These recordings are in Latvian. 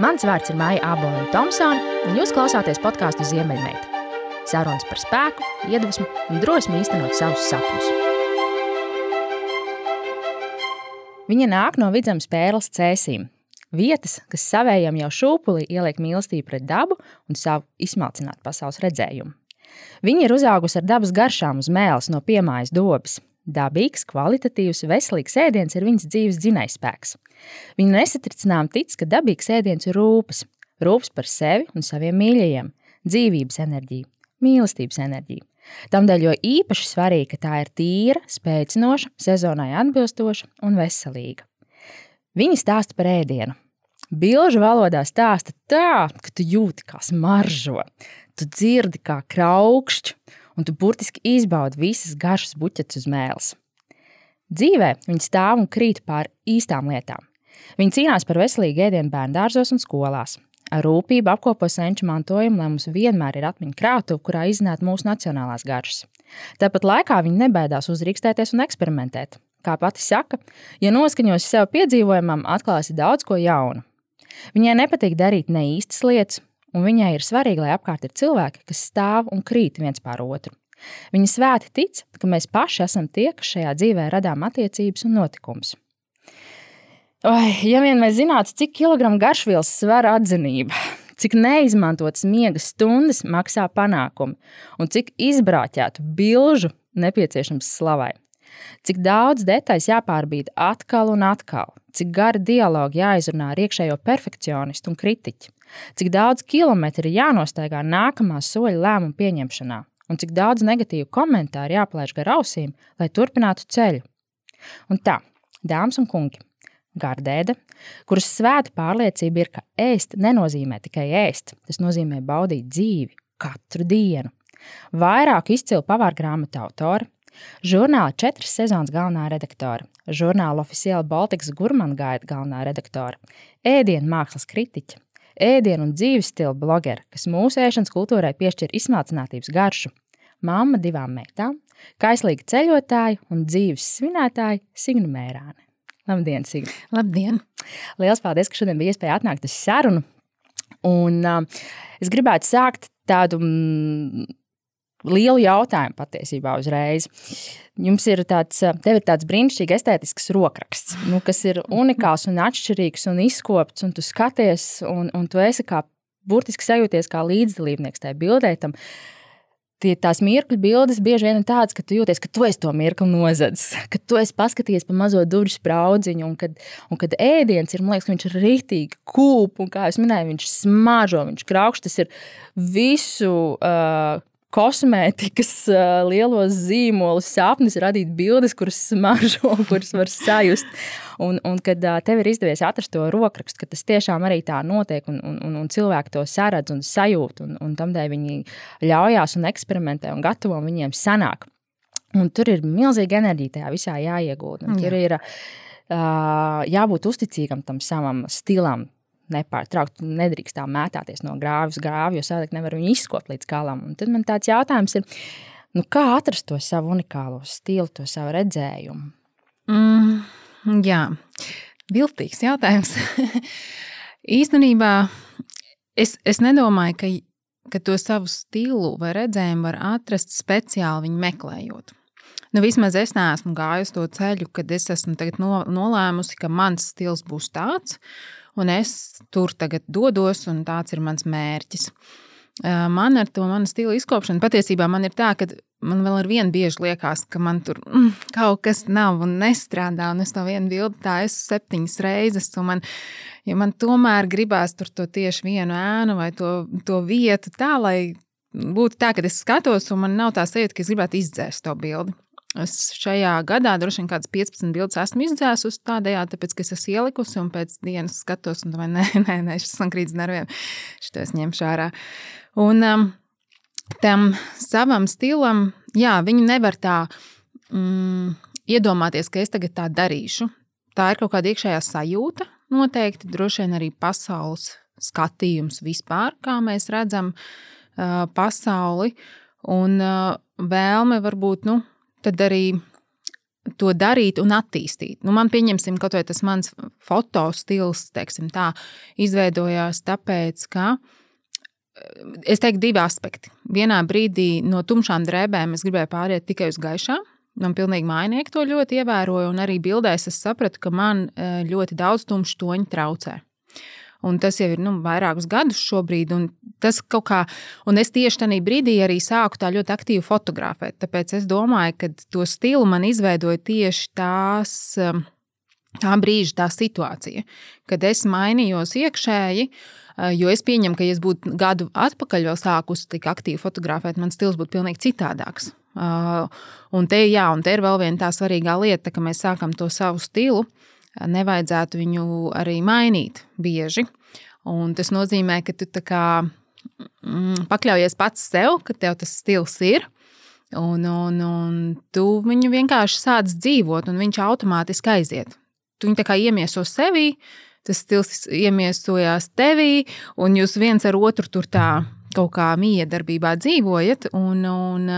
Mans vārds ir Maija Aboliņa Thompsone, un jūs klausāties podkāstu Ziemeļmeita. Sarunas par spēku, iedvesmu un drosmi īstenot savus sapņus. Viņa nāk no vidzemes pērles cēsīm. Vietas, kas savējam jau šūpulī ieliek mīlestību pret dabu un savu izsmalcinātu pasaules redzējumu. Viņa ir uzaugusi ar dabas garšām uz mēles no piemājas dobas. Dabīgs, kvalitatīvs, veselīgs ēdiens ir viņas dzīves dzinējspēks. Viņa nesatricinām tic, ka dabīgs ēdiens ir rūpes, rūpes par sevi un saviem mīļajiem, dzīvības enerģija, mīlestības enerģija. Tādēļ jo īpaši svarīgi, ka tā ir tīra, spēcinoša, sezonai atbilstoša un veselīga. Viņa stāsta par ēdienu. Bilžu valodā stāsta tā, ka tu jūti, kā smaržo, tu dzirdi, kā kraukšķi, un tu burtiski izbaudi visas garšas buķetes uz mēles. Dzīvē viņi stāv un krīt pār īstām lietām. Viņi cīnās par veselīgu ēdienu bērngārzos un skolās. Ar rūpību apkopo senču mantojumu, lai mums vienmēr ir atmiņu krātuve, kurā iznāk mūsu nacionālās garšas. Tāpat laikā viņi nebaidās uzrīkstēties un eksperimentēt. Kā pati saka, ja noskaņosi sev piedzīvojumam, atklāsi daudz ko jaunu. Viņai nepatīk darīt neīstas lietas, un viņai ir svarīgi, lai apkārt ir cilvēki, kas stāv un krīt viens pār otru. Viņa svēti tic, ka mēs paši esam tie, kas šajā dzīvē radām attiecības un notikumus. Oi, ja vien mēs zinātu, cik kilogramu garšvielas sver atzinība, cik neizmantotas miega stundas maksā panākumi un cik izbrāķētu bilžu nepieciešams slavai. Cik daudz detaļas jāpārbīda atkal un atkal, cik gari dialogi jāizrunā ar iekšējo perfekcionistu un kritiķu, cik daudz kilometru ir jānostaigā nākamā soļa lēmumu pieņemšanā, un cik daudz negatīvu komentāru jāplēš gar ausīm, lai turpinātu ceļu. Un tā, dāmas un kungi, Gardēda, kuras svēta pārliecība ir, ka ēst nenozīmē tikai ēst, tas nozīmē baudīt dzīvi katru dienu. Vairāk izcilu pavāru grāmatu autori, žurnāla četras sezonas galvenā redaktore, žurnāla oficiāla Baltikas Gurmana gaita galvenā redaktore, ēdienu mākslas kritiķa, ēdienu un dzīves stila blogera, kas mūsu ēšanas kultūrai piešķir izsmalcinātības garšu, mamma divām meitām, kaislīga ceļotāja un dzīves svinētāja Signa Mērāne. Labdien, Signa! Labdien! Lielas paldies, ka šodien bija iespēja atnākt uz sarunu. Un, uh, es gribētu sākt tādu mm, lielu jautājumu patiesībā uzreiz. Jums ir tāds, tev ir tāds brīnišķīgs estētisks rokraksts, nu, kas ir unikāls un atšķirīgs un izkopts, un tu skaties, un, un tu esi kā burtiski sajūties kā līdzdalībnieks tajā bildē. Tam, tie, tās mirkļu bildes bieži vien ir tādas, ka tu jūties, ka tu esi to mirkli nozadzis, ka tu esi paskatījies pa mazo durvju spraudziņu, un kad, un kad ēdiens ir, man liekas, viņš ir rītīgi kūp, un kā jau minēju, viņš smaržo, viņš kraukšs, tas ir visu. Uh, kosmētikas lielos zīmolus, sapnis radīt bildes, kuras smaržo, kuras var sajust. Un, un kad tev ir izdevies atrast to rokrakstu, ka tas tiešām arī tā notiek, un, un, un cilvēki to saredz un sajūt, un, un tamdēļ viņi ļaujās un eksperimentē un gatavo, un viņiem sanāk. Un tur ir milzīga enerģija tajā visā jāiegūt. Tur ir uh, jābūt uzticīgam tam savam stilam, nepārtraukti nedrīkst tā mētāties no grāvjas grāvja, jo savādāk nevar viņu izskopt līdz galam. Un tad man tāds jautājums ir, nu, kā atrast to savu unikālo stilu, to savu redzējumu? Mm, jā, viltīgs jautājums. Īstenībā es, es nedomāju, ka, ka to savu stilu vai redzējumu var atrast speciāli viņu meklējot. Nu, vismaz es neesmu gājusi to ceļu, kad es esmu nolēmusi, ka mans stils būs tāds, un es tur tagad dodos, un tāds ir mans mērķis. Man ar to manu stilu izkopšanu patiesībā man ir tā, ka man vēl ar vienu bieži liekas, ka man tur mm, kaut kas nav un nestrādā. Un es to vienu bildi tā esmu septiņas reizes. Man, ja man tomēr gribās tur to tieši vienu ēnu vai to, to vietu tā, lai būtu tā, ka es skatos un man nav tā sajūta, ka es gribētu izdzēst to bildi. Es šajā gadā droši vien kādas 15 bildes esmu izdzēsusi tādējādi, tāpēc, ka es esmu ielikusi un pēc dienas skatos, un domāju, nē, nē, nē šis man krīt nerviem, šito es ņemšu ārā. Un um, tam savam stilam, jā, viņu nevar tā mm, iedomāties, ka es tagad tā darīšu. Tā ir kaut kāda iekšējā sajūta, noteikti, droši vien arī pasaules skatījums vispār, kā mēs redzam uh, pasauli, un uh, vēlme varbūt, nu, tad arī to darīt un attīstīt. Nu, man, pieņemsim, vai tas mans fotostils, teiksim tā, izveidojās tāpēc, ka es teiktu divi aspekti. Vienā brīdī no tumšām drēbēm es gribēju pāriet tikai uz gaišām. Man pilnīgi mājnieki to ļoti ievēroja, un arī bildēs es sapratu, ka man ļoti daudz tumšu toņu traucē. Un tas jau ir nu, vairākus gadus šobrīd. Un kā, un es tieši tajā brīdī arī sāku tā ļoti aktīvi fotografēt. Tāpēc es domāju, ka to stilu man izveidoja tieši tās. Um, tā brīža, tā situācija, kad es mainījos iekšēji, uh, jo es pieņemu, ka, ja es būtu gadu atpakaļ vēl sākusi tik aktīvi fotografēt, mans stils būtu pilnīgi citādāks. Uh, un te, jā, un te ir vēl viena tā svarīgā lieta, ka mēs sākam to savu stilu nevajadzētu viņu arī mainīt bieži. Un tas nozīmē, ka tu kā, mm, pakļaujies pats sev, ka tev tas stils ir. Un, un, un tu viņu vienkārši sāc dzīvot, un viņš automātiski aiziet. Tu viņu tā kā iemieso sevī, tas stils iemiesojās tevī, un jūs viens ar otru tur tā kaut kā miedarbībā dzīvojat. Un, un,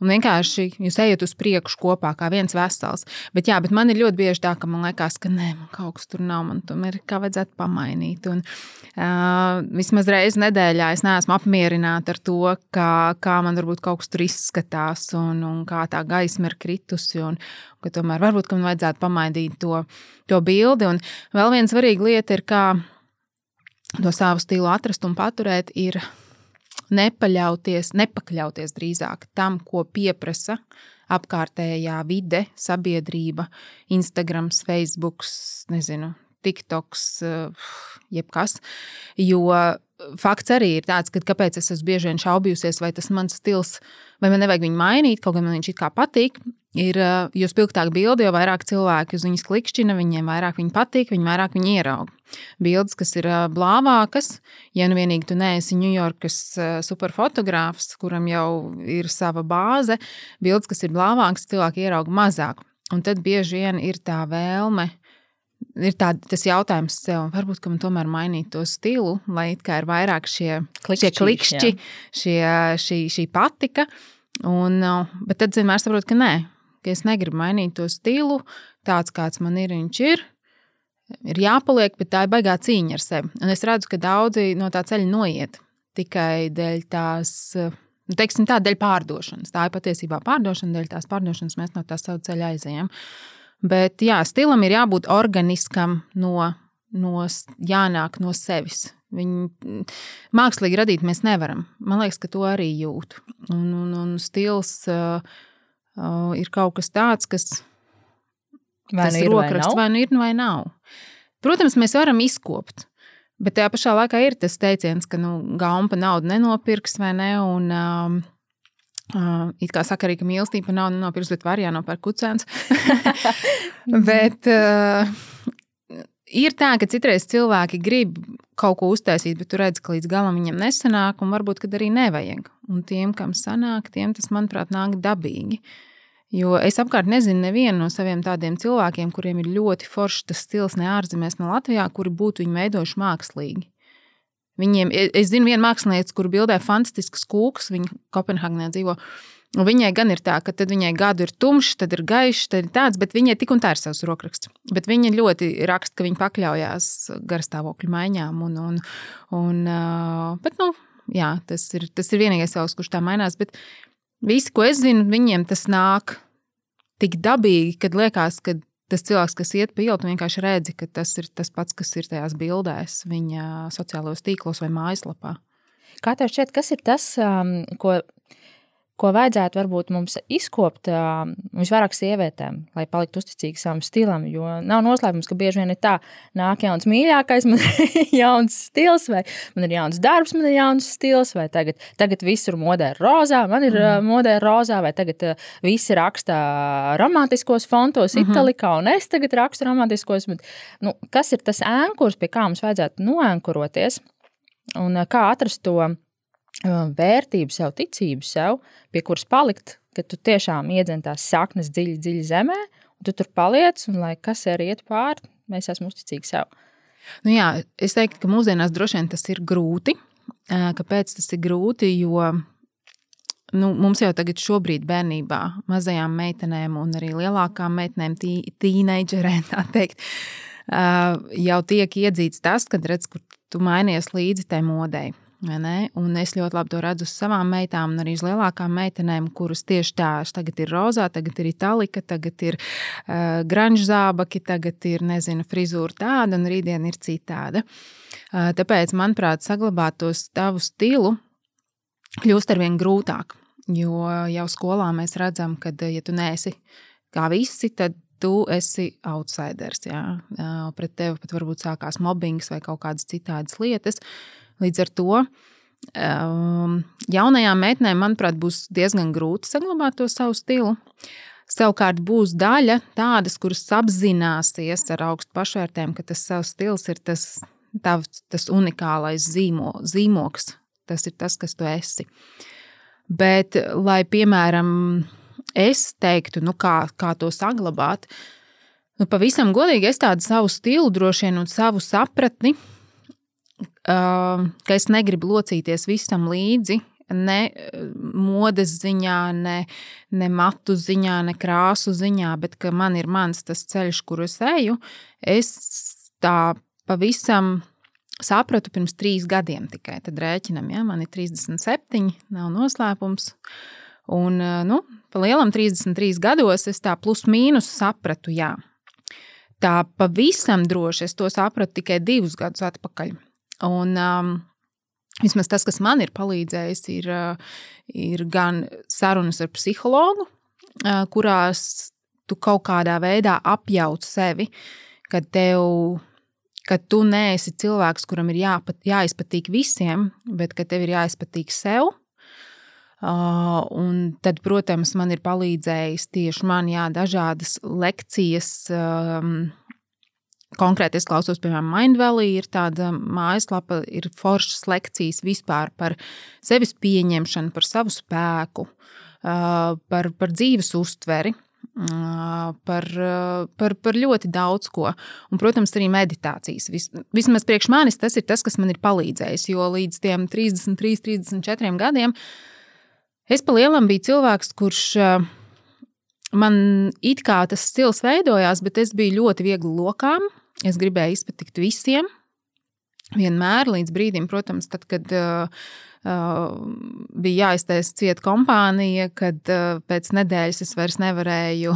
Un vienkārši jūs ejat uz priekšu kopā, kā viens vesels. Bet, jā, bet man ir ļoti bieži tā, ka man liekas, ka nē, man kaut kas tur nav, man tomēr kā vajadzētu pamainīt. Un, uh, vismaz reizi nedēļā es neesmu apmierināta ar to, kā, kā man varbūt kaut kas tur izskatās un, un kā tā gaisma ir kritusi. Un, ka tomēr varbūt ka man vajadzētu pamainīt to, to bildi. Un vēl viena svarīga lieta ir, kā to savu stilu atrast un paturēt. Ir, nepaļauties, nepakļauties drīzāk tam, ko pieprasa apkārtējā vide, sabiedrība, Instagram, Facebook, nezinu, TikToks, jebkas. Jo fakts arī ir tāds, ka kāpēc es esmu bieži vien šaubījusies, vai tas mans stils, vai man nevajag viņu mainīt, kaut gan man viņš it kā patīk. Ir, jo spilgtāk bildi, jo vairāk cilvēki uz viņas klikšķina, viņiem vairāk viņa patīk, viņi vairāk viņu ierauga. Bildes, kas ir blāvākas, ja nu vienīgi tu neesi Ņujorkas superfotogrāfs, kuram jau ir sava bāze, bildes, kas ir blāvākas, cilvēki ierauga mazāk. Un tad bieži vien ir tā vēlme ir tā, tas jautājums sev, varbūt man tomēr mainīt to stilu, lai it kā ir vairāk šie klikšķi, šie klikšķi šie, šī, šī patika. Un, bet tad vienmēr saprotu, ka nē, ka es negribu mainīt to stilu, tāds kāds man ir, viņš ir. Ir jāpaliek, bet tā ir baigā cīņa ar sevi. Un es redzu, ka daudzi no tā ceļa noiet tikai dēļ tās, nu, teiksim, tā dēļ pārdošanas. Tā ir patiesībā pārdošana, dēļ tās pārdošanas mēs no tā savu ceļu aizējām. Bet jā, stilam ir jābūt organiskam, no, no, jānāk no sevis. Viņu mākslīgi radīt mēs nevaram. Man liekas, ka to arī jūt. Un, un, un stils uh, uh, ir kaut kas tāds, kas vai nu ir rokraksts, vai, vai nu ir, vai nav. Protams, mēs varam izkopt. Bet tajā pašā laikā ir tas teiciens, ka nu, gauma naudu nenopirks vai ne. Un, um, Uh, it kā saka arī, ka mīlestība nav nopirkta, bet var jānopērk kucēns. bet uh, ir tā, ka citreiz cilvēki grib kaut ko uztaisīt, bet tu redz, ka līdz galam viņam nesanāk, un varbūt arī nevajag. Un tiem, kam sanāk, tiem tas, manuprāt, nāk dabīgi. Jo es apkārt nezinu nevienu no saviem tādiem cilvēkiem, kuriem ir ļoti foršs tas stils ne ārzemēs, ne Latvijā, kuri būtu viņu veidojuši mākslīgi. Viņiem, es zinu, viena mākslinieca, kur bildē fantastisks kūks, viņa Kopenhāgenē dzīvo. Un viņai gan ir tā, ka tad viņai gadu ir tumšs, tad ir gaišs, tad ir tāds, bet viņai tik un tā ir savs rokraksts. Bet viņa ļoti raksta, ka viņa pakļaujas garstāvokļu maiņām. Un, un, un, bet, nu, jā, tas, ir, tas ir vienīgais savs, kurš tā mainās. Bet visi, ko es zinu, viņiem tas nāk tik dabīgi, kad liekas, ka tas cilvēks, kas iet pa ielu, vienkārši redzi, ka tas ir tas pats, kas ir tajās bildēs, viņa sociālajos tīklos vai mājaslapā. Kā tev šķiet, kas ir tas, um, ko ko vajadzētu varbūt mums izkopt visvairāk sievietēm, lai paliktu uzticīgi savam stilam. Jo nav noslēpums, ka bieži vien ir tā, nāk jauns mīļākais, man ir jauns stils, vai man ir jauns darbs, man ir jauns stils, vai tagad, tagad visur modē ir rozā, man ir mm. modē rozā, vai tagad visi raksta romantiskos fontos, mm -hmm. italikā, un es tagad rakstu romantiskos. Bet, nu, kas ir tas ēnkurs, pie kā mums vajadzētu noēnkuroties, un kā atrast to? Vērtību sev, ticību sev, pie kuras palikt, ka tu tiešām iedzen tās saknes dziļi, dziļi zemē, un tu tur paliec, un lai kas arī iet pāri, mēs esam uzticīgi sev. Nu jā, es teiktu, ka mūsdienās droši vien tas ir grūti. Kāpēc tas ir grūti? Jo nu, mums jau tagad, šobrīd, bērnībā, mazajām meitenēm un arī lielākām meitenēm, tī, tīneidžerēm, tā teikt, jau tiek iedzīts tas, kad redz, kur tu mainies līdzi tai modei. Un es ļoti labi to redzu uz savām meitām, un arī uz lielākām meitenēm, kuras tieši tā, tagad ir rozā, tagad ir itālika, tagad ir uh, granžzābaki, tagad ir, nezinu, frizūra tāda, un rītdien ir citāda. Uh, tāpēc, manuprāt, saglabāt to tavu stilu kļūst arvien grūtāk. Jo jau skolā mēs redzam, ka, ja tu neesi kā visi, tad tu esi outsiders. Jā. Pret tevi pat varbūt sākās mobbings vai kaut kādas citādas lietas. Līdz ar to jaunajām meitenēm, manuprāt, būs diezgan grūti saglabāt to savu stilu. Savukārt būs daļa tādas, kuras apzināsies ar augstu pašvērtējumu, ka tas savs stils ir tas, tavs, tas unikālais zīmo, zīmoks. Tas ir tas, kas tu esi. Bet, lai, piemēram, es teiktu, nu, kā, kā to saglabāt, nu, pavisam godīgi, es tādu savu stilu, droši vien, un savu sapratni, ka es negribu locīties visam līdzi, ne modes ziņā, ne, ne matu ziņā, ne krāsu ziņā, bet ka man ir mans tas ceļš, kur es eju, es tā pavisam sapratu pirms trīs gadiem tikai. Tad rēķinam, ja man ir 37, nav noslēpums. Un, eh, nu, pa lielam 33 gados es tā plus mīnus sapratu, jā. Tā pavisam droši es to sapratu tikai divus gadus atpakaļ. Un, um, vismaz tas, kas man ir palīdzējis, ir, uh, ir gan sarunas ar psihologu, uh, kurās tu kaut kādā veidā apjauc sevi, kad tev ka tu neesi cilvēks, kuram ir jāpat, jāizpatīk visiem, bet ka tev ir jāizpatīk sev. Uh, tad, protams, man ir palīdzējis tieši man jā, dažādas lekcijas. Um, konkrēti es klausos, piemēram, Mindvalley ir tāda mājaslapa, ir foršas lekcijas vispār par sevis pieņemšanu, par savu spēku, par, par dzīves uztveri par, par, par ļoti daudz ko. Un, protams, arī meditācijas. Vis, vismaz priekš manis tas ir tas, kas man ir palīdzējis. Jo līdz 33, 34 gadiem es pa lielam biju cilvēks, kurš man it kā tas stils veidojās, bet es biju ļoti viegli lokām. Es gribēju izpatikt visiem. Vienmēr līdz brīdim, protams, tad, kad uh, bija jāiztaisa cieta kompānija, kad pēc nedēļas es vairs nevarēju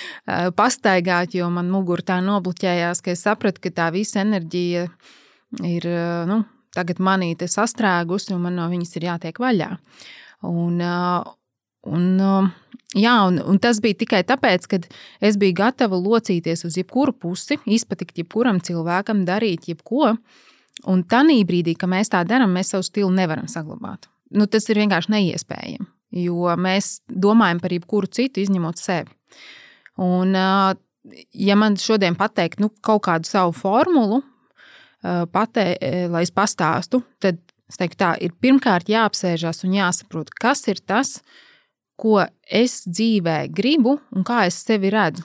pastaigāt, jo man mugura tā nobloķējās, ka es sapratu, ka tā visa enerģija ir nu, tagad manī sastrēgusi un man no viņas ir jātiek vaļā. Un, un, Jā, un, un tas bija tikai tāpēc, ka es biju gatava locīties uz jebkuru pusi, izpatikt jebkuram cilvēkam, darīt jebko. Un tajā brīdī, kad mēs tā darām, mēs savu stilu nevaram saglabāt. Nu, tas ir vienkārši neiespējami, jo mēs domājam par jebkuru citu, izņemot sevi. Un, ja man šodien pateikt nu, kaut kādu savu formulu, patē, lai es pastāstu, tad es teiktu, tā ir pirmkārt jāapsēžas un jāsaprot, kas ir tas, ko es dzīvē gribu un kā es sevi redzu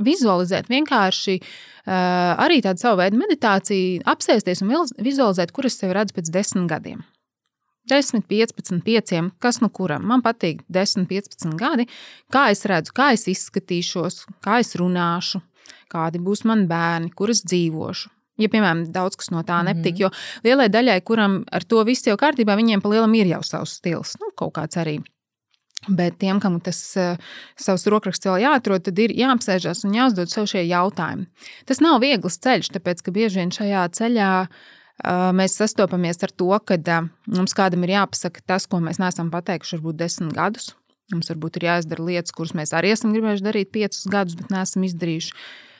vizualizēt vienkārši uh, arī tādu savu veidu meditāciju, apsēsties un vizualizēt, kur es sevi redzu pēc desmit gadiem. 10, 15, 5, kas nu kuram. Man patīk 10, 15 gadi, kā es redzu, kā es izskatīšos, kā es runāšu, kādi būs mani bērni, kur es dzīvošu. Ja, piemēram, daudz kas no tā nepatīk, mm -hmm. jo lielai daļai, kuram ar to viss jau kārtībā, viņiem pa lielam ir jau savs stils, nu, kaut kāds arī. Bet tiem, kam tas uh, savs rokraksts vēl jāatrod, tad ir jāapsēžas un jāuzdod sev šie jautājumi. Tas nav viegls ceļš, tāpēc ka bieži vien šajā ceļā uh, mēs sastopamies ar to, ka uh, mums kādam ir jāpasaka tas, ko mēs neesam pateikuši varbūt desmit gadus. Mums varbūt ir jāizdara lietas, kuras mēs arī esam gribējuši darīt piecus gadus, bet neesam izdarījuši.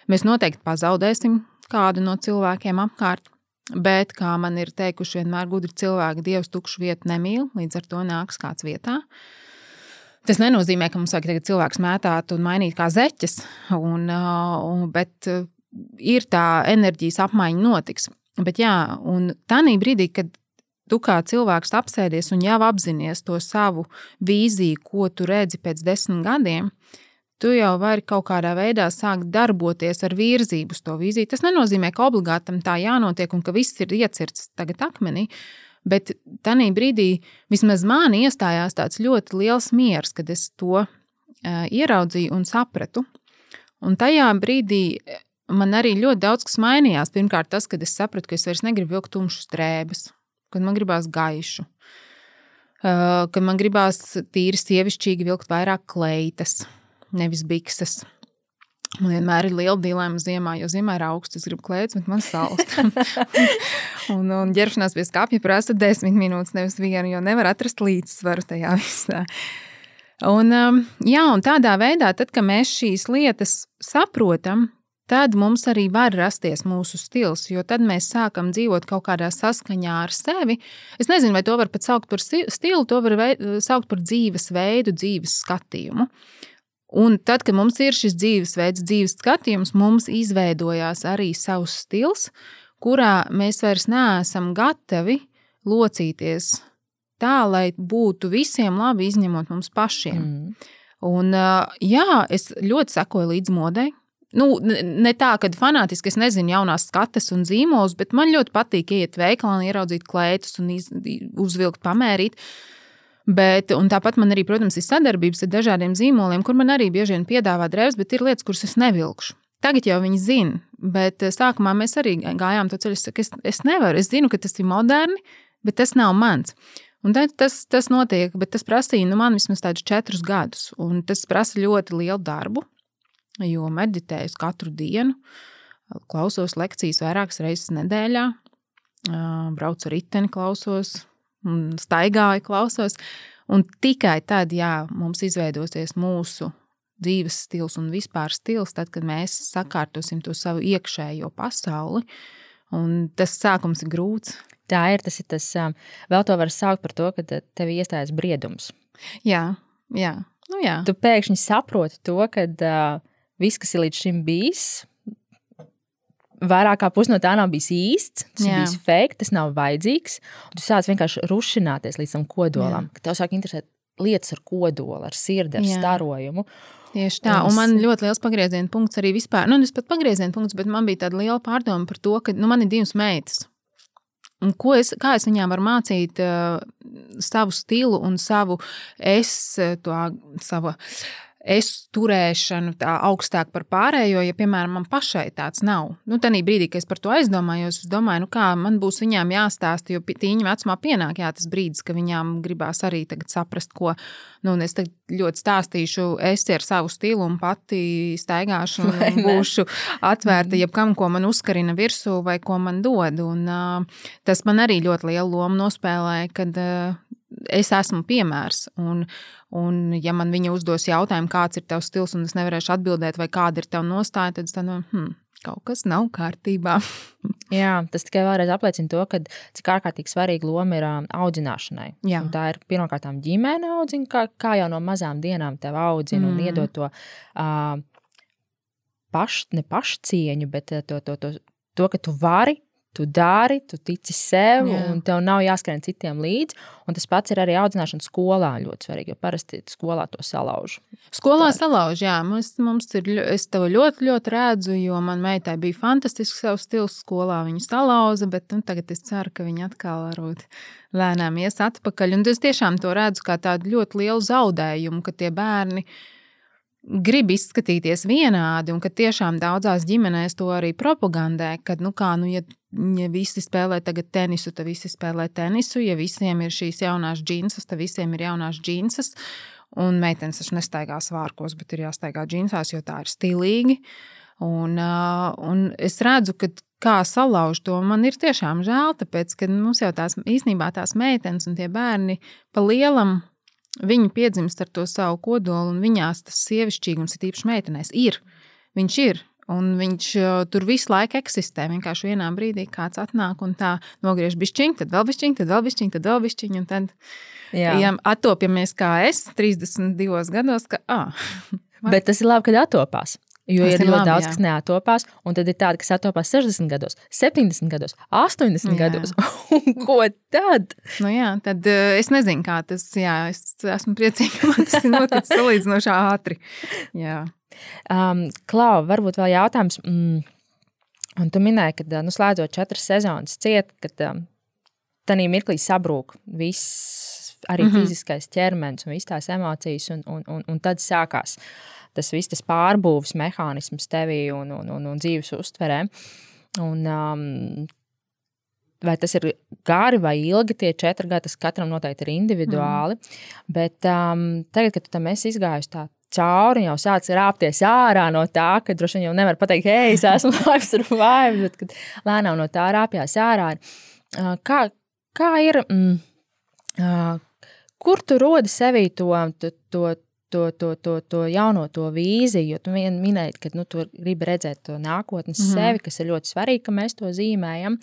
Mēs noteikti pazaudēsim kādu no cilvēkiem apkārt. Bet, kā man ir teikuši, vienmēr gudri cilvēki, Dievs tukšu vietu nemīl, līdz ar to nāks kāds vietā. Uh, Tas nenozīmē, ka mums vajag tagad cilvēks mētāt un mainīt kā zeķes, un, un, bet ir tā enerģijas apmaiņa notiks. Bet jā, un tādā brīdī, kad tu kā cilvēks apsēdies un jau apzinājies to savu vīziju, ko tu redzi pēc desmit gadiem, tu jau vari kaut kādā veidā sākt darboties ar virzību uz to vīziju. Tas nenozīmē, ka obligāti tam tā jānotiek un ka viss ir iecirts tagad akmenī. Bet tajā brīdī vismaz man iestājās tāds ļoti liels miers, kad es to uh, ieraudzīju un sapratu. Un tajā brīdī man arī ļoti daudz kas mainījās. Pirmkārt, tas, kad es sapratu, ka es vairs negribu vilkt tumšas drēbes, kad man gribās gaišu, uh, kad man gribās tīri sievišķīgi vilkt vairāk kleitas, nevis bikses. Man vienmēr ir liela dilemma ziemā, jo ziemā ir augsts, es gribu klēts, bet man salst. un, un ģērbšanās pie skāpja prasa desmit minūtes, nevis vienu, jo nevar atrast līdzsvaru tajā visā. Un, um, jā, un tādā veidā, tad, kad mēs šīs lietas saprotam, tad mums arī var rasties mūsu stils, jo tad mēs sākam dzīvot kaut kādā saskaņā ar sevi. Es nezinu, vai to var pat saukt par stilu, to var saukt par dzīvesveidu, dzīves skatījumu. Un tad, kad mums ir šis dzīvesveids, dzīves skatījums, mums izveidojās arī savs stils, kurā mēs vairs neesam gatavi locīties tā, lai būtu visiem labi, izņemot mums pašiem. Mm. Un, jā, es ļoti sekoju līdzi modei. Nu, ne tā, ka fanātiski es nezinu jaunās skates un zīmolus, bet man ļoti patīk iet veikalā un ieraudzīt klētus un iz, uzvilkt, pamērīt. Uh, Bet, tāpat man arī, protams, ir sadarbības ar dažādiem zīmoliem, kur man arī bieži vien piedāvā drēbes, bet ir lietas, kuras es nevilkšu. Tagad jau viņi zina, bet eh, sākumā mēs arī gājām to ceļu. Es, es, es nevaru, es zinu, ka tas ir moderni, bet tas nav mans. Un tas, tas notiek, bet tas prasīja nu, man vismaz tādus četrus gadus. Un tas prasa ļoti lielu darbu, jo meditēju katru dienu, klausos lekcijas vairākas reizes nedēļā, braucu ar riteni, klausos un staigāju, klausos. Un tikai tad, jā, mums izveidosies mūsu dzīves stils un vispār stils, tad, kad mēs sakārtosim to savu iekšējo pasauli. Un tas sākums ir grūts. Tā ir tas, ir tas vēl to var saukt par to, ka tev iestājas briedums. Jā, jā. Nu, jā. Tu pēkšņi saproti to, ka uh, viss, kas ir līdz šim bijis, vairāk kā pusi no tā nav bijis īsts, tas Jā. ir bijis fake, tas nav vajadzīgs. Tu sāc vienkārši rušināties līdz tam kodolam, Jā. ka tev sāk interesēt lietas ar kodolu, ar sirdi, ar Jā. starojumu. Tieši tā, un man ļoti liels pagrieziena punkts arī vispār. Nu, es pat pagrieziena punkts, bet man bija tāda liela pārdoma par to, ka nu, man ir divas meitas. Un ko es, kā es viņām varu mācīt uh, savu stilu un savu es, to savu es turēšanu tā augstāk par pārējo, ja, piemēram, man pašai tāds nav. Nu, Tanī brīdī, kad es par to aizdomājos, es domāju, nu, kā man būs viņām jāstāsta, jo tīņa vecumā pienāk jā, tas brīdis, ka viņām gribās arī saprast, ko. Nu, es ļoti stāstīšu, es ar savu stilu un pati staigāšu un būšu atvērta mhm. jebkam, ko man uzkarina virsū vai ko man dod. Un, uh, tas man arī ļoti lielu lomu nospēlēja, kad uh, es esmu piemērs. Un, un, ja man viņa uzdos jautājumu, kāds ir tavs stils, un es nevarēšu atbildēt, vai kāda ir tava nostāja, tad es domāju, hmm, kaut kas nav kārtībā. Jā, tas tikai vēlreiz apliecina to, ka, cik ārkārtīgi svarīga loma ir audzināšanai. Tā ir pirmkārt ģimene audzina, kā, kā jau no mazām dienām tev audzina mm. un iedod to uh, paš, ne pašcieņu, bet to, to, to, to, ka tu vari Tu dari, tu tici sev, Jā. un tev nav jāskrien citiem līdzi. Un tas pats ir arī audzināšana skolā ļoti svarīgi, jo parasti skolā to salauž. Skolā tā. salauž, jā. Mums, mums ir, es tev ļoti, ļoti redzu, jo man meitai bija fantastisks savs stils skolā. Viņa salauza, bet nu, tagad es ceru, ka viņa atkal varbūt lēnām ies atpakaļ. Un es tiešām to redzu kā tādu ļoti lielu zaudējumu, ka tie bērni ir grib izskatīties vienādi, un ka tiešām daudzās ģimenēs to arī propagandē, ka, nu, kā, nu, ja, ja visi spēlē tagad tenisu, tad visi spēlē tenisu, ja visiem ir šīs jaunās džinsas, tad visiem ir jaunās džinsas, un meitenes taču nestaigā svārkos, bet ir jāstaigā džinsās, jo tā ir stilīgi. Un, un es redzu, ka kā salauž to, man ir tiešām žēl, tāpēc, ka mums jau tās īstenībā tās meitenes un tie bērni pa lielam Viņi piedzimst ar to savu kodolu, un viņās tas sievišķīgums, ir īpaši meitenēs, ir. Viņš ir. Un viņš tur visu laiku eksistē. Vienkārši vienā brīdī kāds atnāk un tā nogriež bišķiņu, tad vēl bišķiņu, tad vēl bišķiņu, tad vēl bišķiņu. Tad Jā. ja attopjamies kā es 32 gados, ka. Ah, Bet tas ir labi, kad attopās. Jo tas ir ļoti labi, daudz, jā. kas neatopās, un tad ir tādi, kas atopās 60 gados, 70 gados, 80 jā. gados. Un ko tad? Nu jā, tad uh, es nezinu, kā tas ir. Es esmu priecīga, ka man tas ir noticis salīdzinoši ātri. Jā. Um, Klau, varbūt vēl jautājums. Mm, un tu minēji, ka nu, slēdzot četras sezonas ciet, kad um, tajā mirklī sabrūk viss, arī mm -hmm. fiziskais ķermenis un visas tās emocijas, un, un, un, un tad sākās tas viss tas pārbūves mehānisms tevī un, un, un, un dzīves uztverē. Un, um, vai tas ir gari vai ilgi, tie četri gadi, tas katram noteikti ir individuāli. Mm. Bet um, tagad, kad tu tam esi izgājis tā cauri, jau sācis rāpties ārā no tā, ka droši vien jau nevar pateikt, hei, es esmu live survivor, bet kad lēnām no tā rāpjas ārā. Uh, kā, kā ir, mm, uh, kur tu rodi sevī to, to, to to, to, to, to jauno to vīziju, jo tu vien minēji, ka nu, tu gribi redzēt to nākotnes mm -hmm. sevi, kas ir ļoti svarīgi, ka mēs to zīmējam.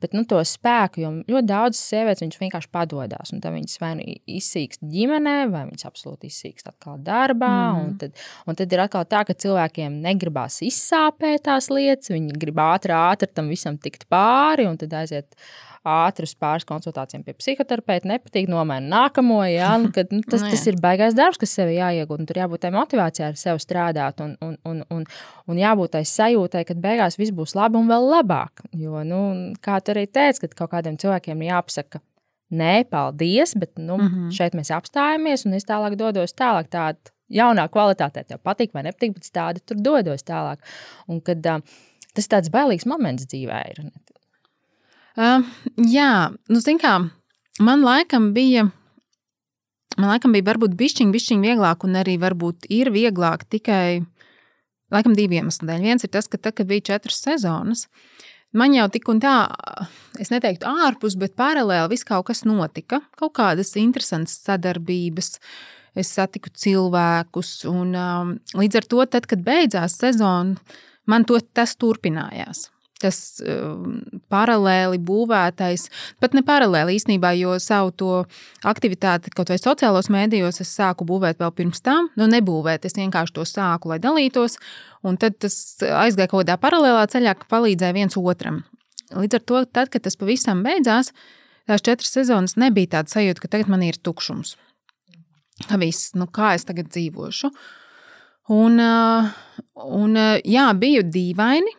Bet nu, to spēku, jo ļoti daudz sievietes vienkārši padodas. Tad viņas vai nu izsīkst ģimenē, vai viņas absolūti izsīkst atkal darbā. Mm. Un, tad, un tad ir atkal tā, ka cilvēkiem negribās izsāpēt tās lietas, viņi grib ātri, ātri tam visam tikt pāri un tad aiziet ātras pāris konsultācijām pie psihoterapeita, nepatīk, nomaina nākamo. Jā, nu, kad, nu, tas, nu, jā. tas ir baigais darbs, kas sev jāiegūt. Tur jābūt tai motivācijai ar sevi strādāt un, un, un, un, un jābūt tai sajūtai, ka beigās viss būs labi un vēl labāk. Jo, nu, kā tu arī teici, kad kaut kādiem cilvēkiem jāpasaka, nē, paldies, bet nu, mm -hmm. šeit mēs apstājamies un es tālāk dodos tālāk. Tādu jaunā kvalitātē tev patīk vai nepatīk, bet tādu tur dodos tālāk. Un kad, uh, tas ir tāds bailīgs moments dzīvē. Ir. Uh, jā, nu, zin kā, man laikam bija. Man laikam bija varbūt bišķiņ, bišķiņ vieglāk, un arī varbūt ir vieglāk tikai laikam divu iemeslu dēļ. Viens ir tas, ka tad, kad bija četras sezonas, man jau tik un tā, es neteiktu ārpus, bet paralēli viss kaut kas notika. Kaut kādas interesantas sadarbības, es satiku cilvēkus, un um, līdz ar to, tad, kad beidzās sezona, man to, tas turpinājās tas um, paralēli būvētais, pat ne paralēli īstenībā, jo savu to aktivitāti kaut vai sociālos mēdījos es sāku būvēt vēl pirms tam. Nu, nebūvēt, es vienkārši to sāku, lai dalītos, un tad tas aizgāja kaut kādā paralēlā ceļā, ka palīdzēja viens otram. Līdz ar to, tad, kad tas pavisam beidzās, tās četras sezonas nebija tāda sajūta, ka tagad man ir tukšums. Viss, nu kā es tagad dzīvošu? Un, uh, un jā, biju dīvaini,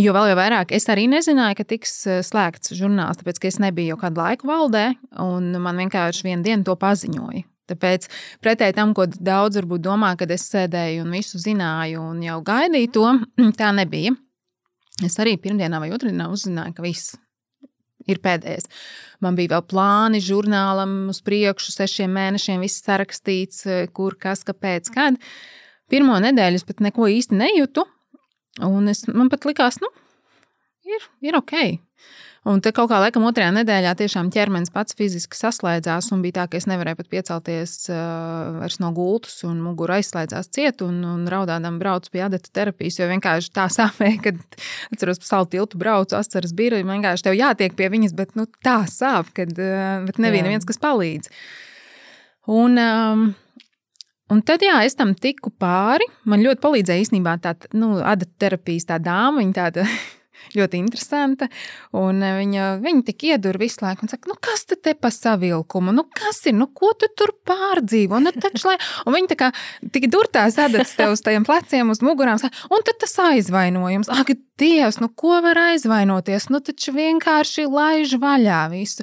Jo vēl jau vairāk es arī nezināju, ka tiks eh, slēgts žurnāls, tāpēc ka es nebiju jau kādu laiku valdē, un man vienkārši vienu dienu to paziņoja. Tāpēc, pretēji tam, ko daudz varbūt domā, kad es sēdēju un visu zināju un jau gaidīju to, tā nebija. Es arī pirmdienā vai otrdienā uzzināju, ka viss ir pēdējais. Man bija vēl plāni žurnālam uz priekšu, sešiem mēnešiem, viss sarakstīts, eh, kur, kas, kāpēc, kad. Pirmo nedēļu es pat neko īsti nejūtu. Un es, man pat likās, nu, ir, ir ok. Un te kaut kā laikam otrajā nedēļā tiešām ķermenis pats fiziski saslēdzās, un bija tā, ka es nevarēju pat piecelties uh, no gultas, un mugura aizslēdzās ciet, un, un raudādam braucu pie adata terapijas, jo vienkārši tā sāpēja, kad, atceros, pa salu tiltu braucu, asaras bija, vienkārši tev jātiek pie viņas, bet nu, tā sāp, kad uh, nebija neviens, kas palīdz. Un, um, Un tad, jā, es tam tiku pāri. Man ļoti palīdzēja īstenībā tā nu, adaterapijas tā dāma. Viņa tāda ļoti interesanta. Eh, viņa, viņa tik iedur visu laiku un saka, nu, kas te pa savilkumu, nu, kas ir, nu, ko tu tur pārdzīvo? Nu, taču, lai... Un viņa tā kā tik durtās adats tev uz tajiem pleciem, uz mugurām, un tad tas aizvainojums. Ak, Dievs, nu, ko var aizvainoties? Nu, taču vienkārši laiž vaļā visu.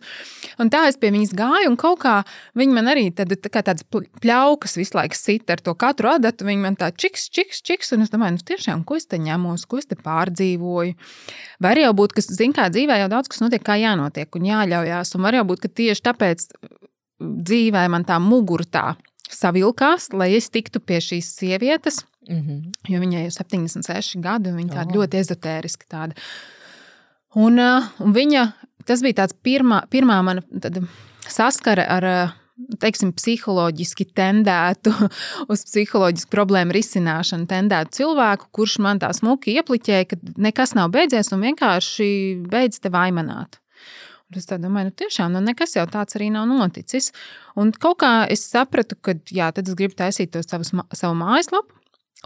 Un tā es pie viņas gāju, un kaut kā viņa man arī tad, tā tādas pļaukas visu laiku sit ar to katru adatu. Viņa man tā čiks, čiks, čiks, un es domāju, nu, tiešām, ko es te ņemos, ko es te pārdzīvoju. Var jau būt, ka, zin kā, dzīvē jau daudz kas notiek, kā jānotiek un jāļaujās. Un var jau būt, ka tieši tāpēc dzīvē man tā mugura tā savilkās, lai es tiktu pie šīs sievietes. Mm -hmm. Jo viņai ir 76 gadi, un viņa tāda oh. ļoti ezotēriska. Tāda. Un, un viņa, tas bija tāds pirmā, pirmā mana saskare ar teiksim, psiholoģiski tendētu, uz psiholoģisku problēmu risināšanu tendētu cilvēku, kurš man tā smuki iepliķēja, ka nekas nav beidzies un vienkārši beidz te vaimanāt. Un es domāju, nu tiešām nu nekas jau tāds arī nav noticis. Un kaut kā es sapratu, ka jā, tad es gribu taisīt to savus, savu mājaslapu.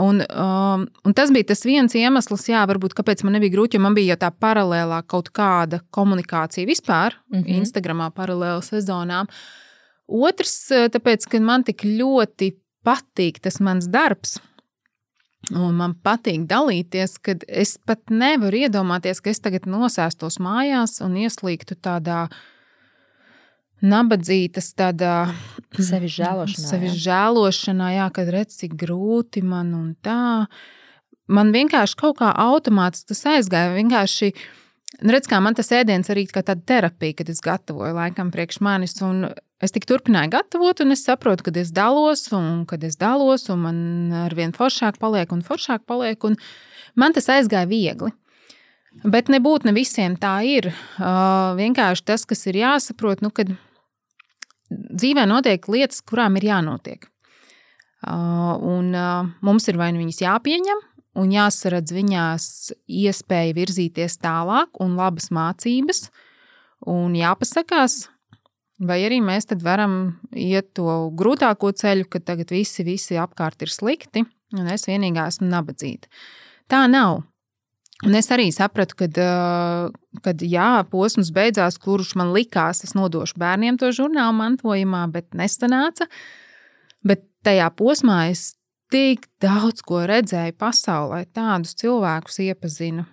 Un, um, un tas bija tas viens iemesls, jā, varbūt, kāpēc man nebija grūti, jo man bija jau tā paralēlā kaut kāda komunikācija vispār, mm -hmm. Instagramā, paralēli sezonām. Uh, Otrs, eh, tāpēc, ka man tik ļoti patīk tas mans darbs. Un man patīk dalīties, kad es pat nevaru iedomāties, ka es tagad nosēstos mājās un ieslīgtu tādā nabadzītas tādā sevi žēlošanā. Sevi žēlošanā, jā, kad redz, cik grūti man un tā. Man vienkārši kaut kā automātiski tas aizgāja. Vienkārši, nu, redz, kā man tas ēdiens arī kā tāda terapija, kad es gatavoju laikam priekš manis. Un es tik turpināju gatavot, un es saprotu, kad es dalos, un kad es dalos, un man ar vien foršāk paliek, un foršāk paliek. Un man tas aizgāja viegli. Bet nebūtu ne visiem tā ir. Uh, vienkārši tas, kas ir jāsaprot, nu, kad dzīvē notiek lietas, kurām ir jānotiek. Uh, un uh, mums ir vai nu viņas jāpieņem, un jāsaredz viņās iespēja virzīties tālāk, un labas mācības, un jāpasakās, Vai arī mēs varam iet to grūtāko ceļu, ka tagad visi, visi apkārt ir slikti, un es vienīgā esmu nabadzīga. Tā nav. Un es arī sapratu, kad jā, posms beidzās, kurš man likās, es nodošu bērniem to žurnālu mantojumā, bet nesanāca. Bet tajā posmā es tik daudz ko redzēju pasaulē, tādus cilvēkus iepazinu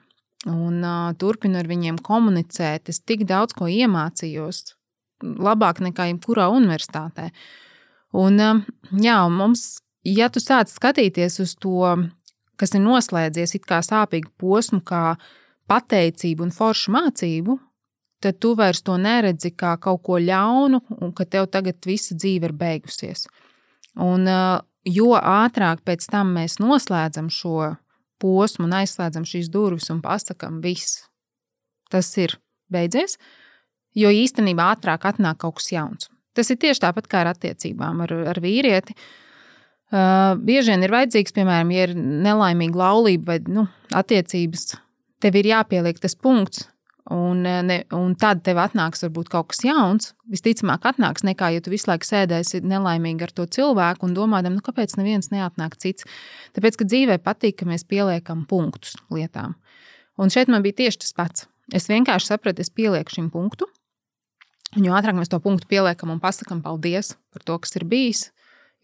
un uh, turpinu ar viņiem komunicēt. Es tik daudz ko iemācījos labāk nekā jebkurā universitātē. Un, um, jā, mums, ja tu sāc skatīties uz to, kas ir noslēdzies it kā sāpīgu posmu, kā pateicību un foršu mācību, tad tu vairs to neredzi kā kaut ko ļaunu, un ka tev tagad visa dzīve ir beigusies. Un, uh, jo ātrāk pēc tam mēs noslēdzam šo posmu un aizslēdzam šīs durvis un pasakām, viss, tas ir beidzies, jo īstenībā ātrāk atnāk kaut kas jauns. Tas ir tieši tāpat kā ar attiecībām ar, ar vīrieti. Uh, bieži vien ir vajadzīgs, piemēram, ja ir nelaimīga laulība vai nu, attiecības, tev ir jāpieliek tas punkts, un, ne, un tad tev atnāks varbūt kaut kas jauns. Visticamāk, atnāks nekā, ja tu visu laiku sēdēsi nelaimīgi ar to cilvēku un domādam, nu, kāpēc neviens neatnāk cits. Tāpēc, ka dzīvē patīk, ka mēs pieliekam punktus lietām. Un šeit man bija tieši tas pats. Es vienkārši sapratu, es pielieku šim punktu, Un jo ātrāk mēs to punktu pieliekam un pasakām paldies par to, kas ir bijis,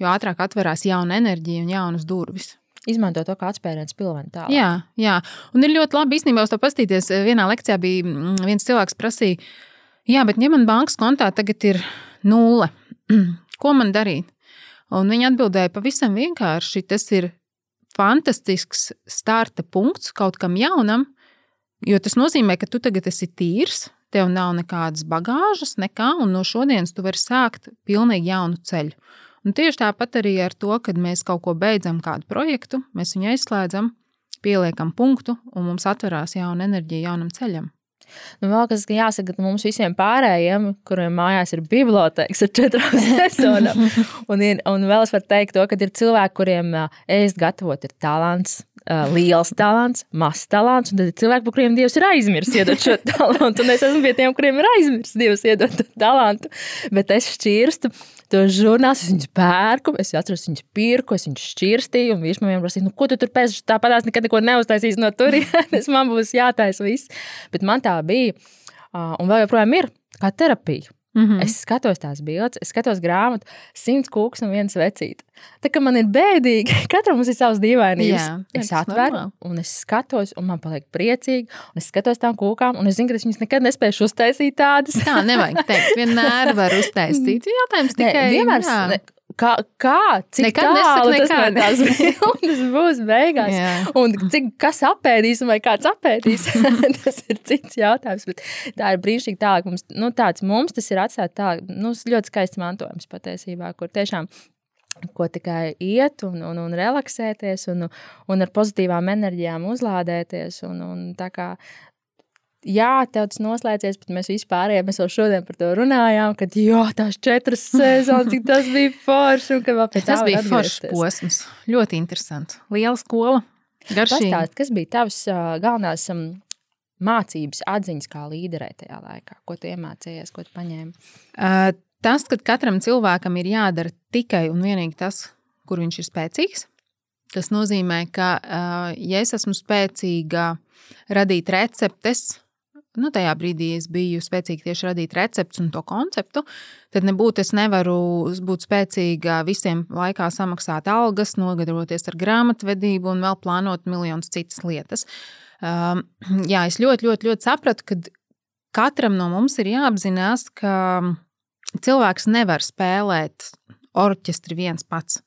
jo ātrāk atverās jauna enerģija un jaunas durvis. Izmanto to kā atspērienu pilvenu. Jā, jā, un ir ļoti labi īstenībā uz to pastīties. Vienā lekcijā bija mm, viens cilvēks, prasīja, jā, bet ja man bankas kontā tagad ir nulle, ko man darīt? Un viņa atbildēja pavisam vienkārši, tas ir fantastisks starta punkts kaut kam jaunam, jo tas nozīmē, ka tu tagad esi tīrs, tev nav nekādas bagāžas, nekā, un no šodienas tu vari sākt pilnīgi jaunu ceļu. Un tieši tāpat arī ar to, kad mēs kaut ko beidzam, kādu projektu, mēs viņu aizslēdzam, pieliekam punktu, un mums atverās jauna enerģija jaunam ceļam. Nu, vēl kas jāsaka mums visiem pārējiem, kuriem mājās ir bibliotēkas ar četrām sesijām. un, ir, un vēl es varu teikt, to, ka ir cilvēki, kuriem ēst gatavot ir talants, liels talants, mazs talants, un tad ir cilvēki, par kuriem Dievs ir aizmirsis iedot šo talantu. Un es esmu pie tiem, kuriem ir aizmirsis Dievs iedot to talantu. Bet es šķirstu tos žurnālus, es viņus pērku, es atceros, viņus pirku, es viņus šķirstīju, un viņš man vienmēr prasīja, nu, ko tu tur pēc tāpatās nekad neko neuztaisīs no turienes, man būs jātaisa viss. Bet man tā bija, un vēl joprojām ir, kā terapija. Mm -hmm. Es skatos tās bildes, es skatos grāmatu, simts kūks un viens vecīt. Tā kā man ir bēdīgi, katram mums ir savs dīvainības. Jā, es atveru normāli. un es skatos, un man paliek priecīgi. Un es skatos tām kūkām, un es zinu, ka es viņas nekad nespēšu uztaisīt tādas. Tā nevajag teikt. Vienmēr var uztaisīt. Jautājums tikai. Ne, vienmēr, ne, Kā, kā cik nekad tālu tas no tās bildes būs beigās? Jā. Un cik, kas apēdīs, vai kāds apēdīs? tas ir cits jautājums. Bet tā ir brīnišķīgi tālāk. Mums, nu, tāds, mums tas ir atstāt tā, nu, ļoti skaists mantojums patiesībā, kur tiešām ko tikai iet un, un, un relaksēties, un, un ar pozitīvām enerģijām uzlādēties. Un, un tā kā jā, tev tas noslēdzies, bet mēs vispār mēs jau šodien par to runājām, ka jā, tās četras sezonas, cik tas bija forši. Tas bija foršs posms. Ļoti interesanti. Liela skola. Pastāst, kas bija tavs uh, galvenās um, mācības, atziņas kā līderē tajā laikā? Ko tu iemācījies, ko tu paņēmi? Uh, tas, ka katram cilvēkam ir jādara tikai un vienīgi tas, kur viņš ir spēcīgs. Tas nozīmē, ka, uh, ja es esmu spēcīga radīt receptes, nu, tajā brīdī es biju spēcīga tieši radīt recepti un to konceptu, tad nebūtu es nevaru būt spēcīga visiem laikā samaksāt algas, nogadroties ar grāmatvedību un vēl plānot miljonus citas lietas. Um, jā, es ļoti, ļoti, ļoti sapratu, ka katram no mums ir jāapzinās, ka cilvēks nevar spēlēt orķestri viens pats.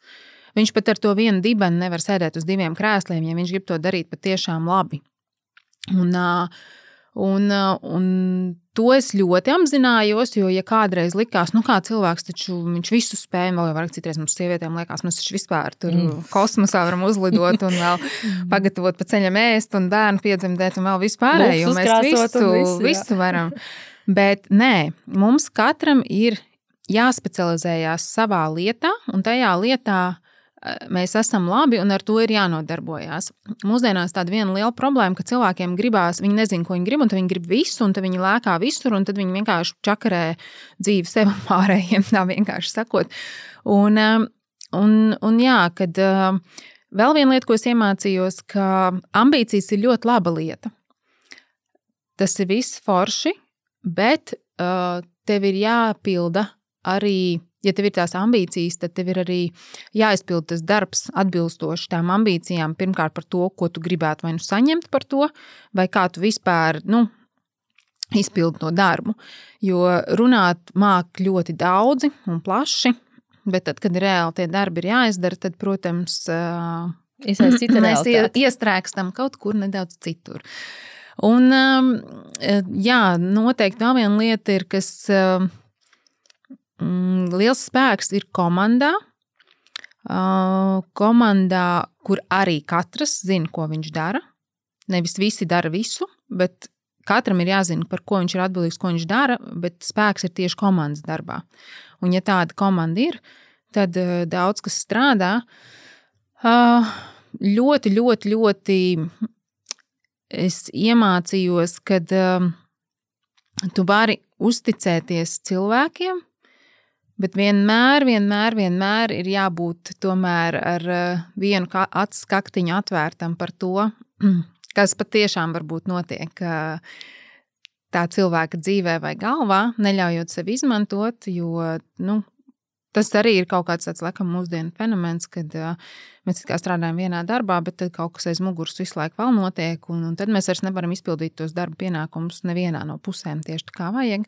Viņš pat ar to vienu dibenu nevar sēdēt uz diviem krēsliem, ja viņš grib to darīt patiešām labi. Un, un, un to es ļoti apzinājos, jo, ja kādreiz likās, nu, kā cilvēks taču viņš visu spēja, vēl vairāk citreiz mums sievietēm liekas, mēs taču vispār tur mm. kosmosā varam uzlidot un vēl pagatavot pa ceļam ēst un bērnu piedzemdēt un vēl vispārējo. Mēs visu, visu, visu varam. Bet nē, mums katram ir jāspecializējās savā lietā, un tajā lietā eh, mēs esam labi, un ar to ir jānodarbojas. Mūsdienās tāda viena liela problēma, ka cilvēkiem gribās, viņi nezina, ko viņi grib, un viņi grib visu, un viņi lēkā visur, un tad viņi vienkārši čakarē dzīvi sev un pārējiem, tā vienkārši sakot. Un, un, un jā, kad vēl viena lieta, ko es iemācījos, ka ambīcijas ir ļoti laba lieta. Tas ir viss forši, bet tev ir jāpilda arī, ja tev ir tās ambīcijas, tad tev ir arī jāizpild tas darbs atbilstoši tām ambīcijām. Pirmkārt, par to, ko tu gribētu vai nu saņemt par to, vai kā tu vispār. Nu, Izpildīt no darbu. Jo runāt māk ļoti daudzi un plaši, bet tad, kad reāli tie darbi ir jāizdara, tad, protams, mēs iestrēgstam kaut kur nedaudz citur. Un, jā, noteikti vēl viena lieta ir, kas mm, liels spēks ir komandā. Uh, komandā, kur arī katrs zina, ko viņš dara. Nevis visi dara visu, bet katram ir jāzina, par ko viņš ir atbildīgs, ko viņš dara, bet spēks ir tieši komandas darbā. Un, ja tāda komanda ir, tad uh, daudz kas strādā. Uh, ļoti, ļoti, ļoti es iemācījos, ka uh, tu vari uzticēties cilvēkiem, Bet vienmēr, vienmēr, vienmēr ir jābūt tomēr ar eh, vienu acu skaktiņu atvērtam par to, kas patiešām varbūt notiek tā cilvēka dzīvē vai galvā, neļaujot sev izmantot, jo nu, tas arī ir kaut kāds tāds, laikam, mūsdienu fenomens, kad uh, mēs strādājam vienā darbā, bet tad kaut kas aiz muguras visu laiku vēl notiek, un, un tad mēs vairs nevaram izpildīt tos darba pienākumus nevienā no pusēm tieši tā kā vajag.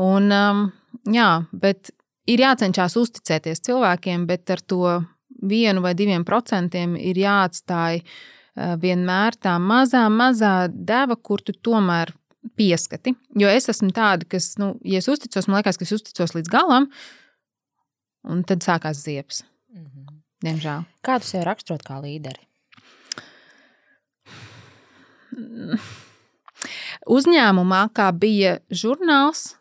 Un, um, jā, bet ir jācenšas uzticēties cilvēkiem, bet ar to vienu vai diviem procentiem ir jāatstāj vienmēr tā mazā, mazā deva, kur tu tomēr pieskati. Jo es esmu tāda, kas, nu, ja es uzticos, man liekas, ka es uzticos līdz galam, un tad sākās ziepes. Mm -hmm. Diemžēl. Kā tu sev raksturot kā līderi? Uzņēmumā, kā bija žurnāls,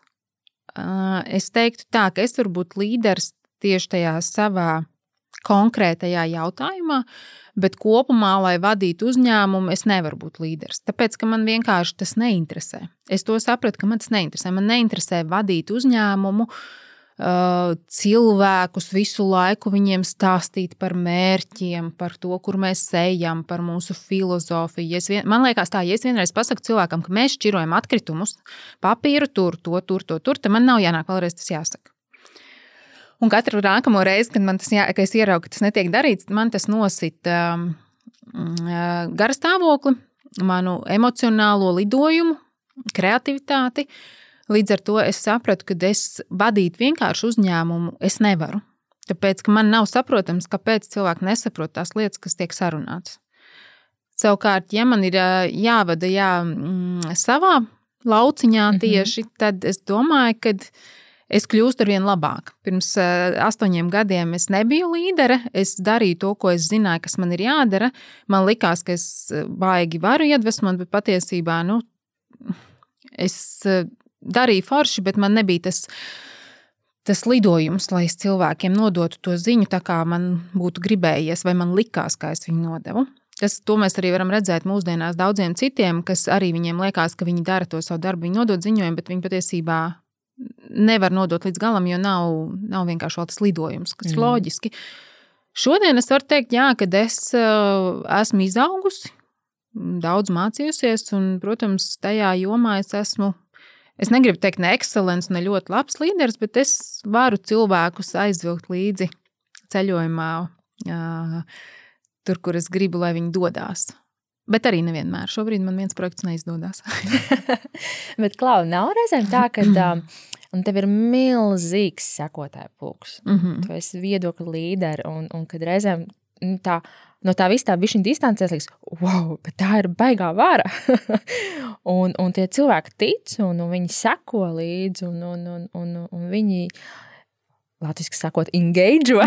Es teiktu tā, ka es varu būt līderis tieši tajā savā konkrētajā jautājumā, bet kopumā, lai vadītu uzņēmumu, es nevaru būt līderis. Tāpēc, ka man vienkārši tas neinteresē. Es to sapratu, ka man tas neinteresē. Man neinteresē vadīt uzņēmumu, uh, cilvēkus visu laiku viņiem stāstīt par mērķiem, par to, kur mēs ejam, par mūsu filozofiju. Es vien, man liekas, tā, ja es vienreiz pasaku cilvēkam, ka mēs šķirojam atkritumus, papīru tur, to, tur, to, tur, tad man nav jānāk vēlreiz tas jāsaka. Un katru nākamo reizi, kad man tas jā, ka es ieraugu, ka tas netiek darīts, man tas nosita um, uh, gara stāvokli, manu emocionālo lidojumu, kreativitāti. Uh, Līdz ar to es sapratu, ka es vadīt vienkārši uzņēmumu es nevaru. Tāpēc, man nav saprotams, kāpēc cilvēki nesaprot tās lietas, kas tiek sarunātas. Savukārt, ja man ir jāvada jā, mm, savā lauciņā mhm. tieši, mm -hmm. tad es domāju, ka es kļūstu ar vien labāk. Pirms astoņiem gadiem es nebiju līdere. Es darīju to, ko es zināju, kas man ir jādara. Man likās, ka es baigi varu iedvesmot, bet patiesībā nu, es darīju forši, bet man nebija tas, tas lidojums, lai es cilvēkiem nodotu to ziņu, tā kā man būtu gribējies, vai man likās, kā es viņu nodevu. Tas, to mēs arī varam redzēt mūsdienās daudziem citiem, kas arī viņiem liekas, ka viņi dara to savu darbu, viņi nodod ziņojumu, bet viņi patiesībā nevar nodot līdz galam, jo nav, nav vienkārši tas lidojums, kas mm. ir loģiski. Šodien es varu teikt, jā, ka es uh, esmu izaugusi, daudz mācījusies, un, protams, tajā jomā es esmu Es negribu teikt, ne ekscelents, ne ļoti labs līderis, bet es varu cilvēkus aizvilkt līdzi ceļojumā, tur, kur es gribu, lai viņi dodas. Bet arī nevienmēr. Šobrīd man viens projekts neizdodas. bet, Klau, nav reizēm tā, ka um, un tev ir milzīgs sekotāju pulks. Mm -hmm. Tu esi viedokļu līderi, un, un kad reizēm nu, tā, no tā viss tā viņa distancēs, liekas, wow, bet tā ir baigā vara. un, un tie cilvēki tic, un, un viņi seko līdzi, un, un, un, un, un viņi. Latvijas sakot, engage. uh,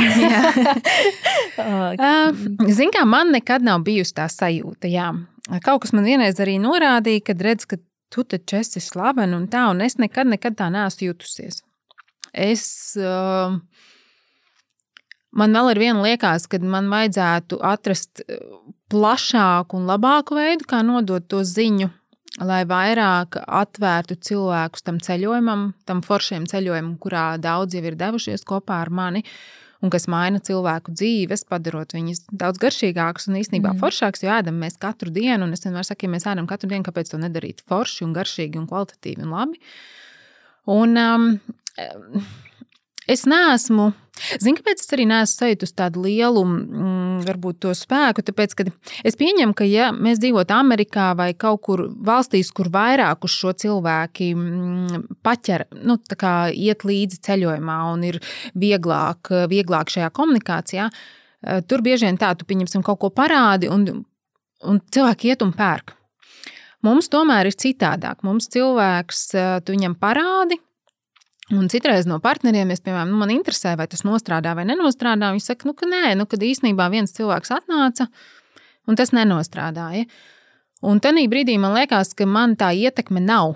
Ziniet, kā man nekad nav bijusi tā sajūta. Jā. Kaut kas man vienreiz arī norādīja, kad redz, ka tu taču esi slavena un tā, un es nekad, nekad tā neesmu jutusies. Es, uh, man vēl ar vienu liekas, ka man vajadzētu atrast plašāku un labāku veidu, kā nodot to ziņu, lai vairāk atvērtu cilvēkus tam ceļojumam, tam foršiem ceļojumam, kurā daudz jau ir devušies kopā ar mani. Un kas maina cilvēku dzīves, padarot viņus daudz garšīgākus un īstenībā mm. foršākus. Jo ēdam mēs katru dienu, un es vienmēr saku, ja mēs ēdam katru dienu, kāpēc to nedarīt forši un garšīgi un kvalitatīvi un labi. Un, um, es neesmu Zinu, kāpēc es arī neesmu sajūtis tādu lielu, mm, varbūt to spēku. Tāpēc, ka es pieņemu, ka, ja mēs dzīvotu Amerikā vai kaut kur valstīs, kur vairāk uz šo cilvēki mm, paķer, nu, iet līdzi ceļojumā un ir vieglāk, vieglāk šajā komunikācijā, eh, tur bieži vien tā, tu pieņemsim kaut ko parādi un, un cilvēki iet un pērk. Mums tomēr ir citādāk. Mums cilvēks, eh, tu viņam parādi, Un citreiz no partneriem, es, piemēram, nu, man interesē, vai tas nostrādā vai nenostrādā. Viņi saka, nu, ka nē, nu, kad īstenībā viens cilvēks atnāca un tas nenostrādāja. Un tajā brīdī man liekas, ka man tā ietekme nav.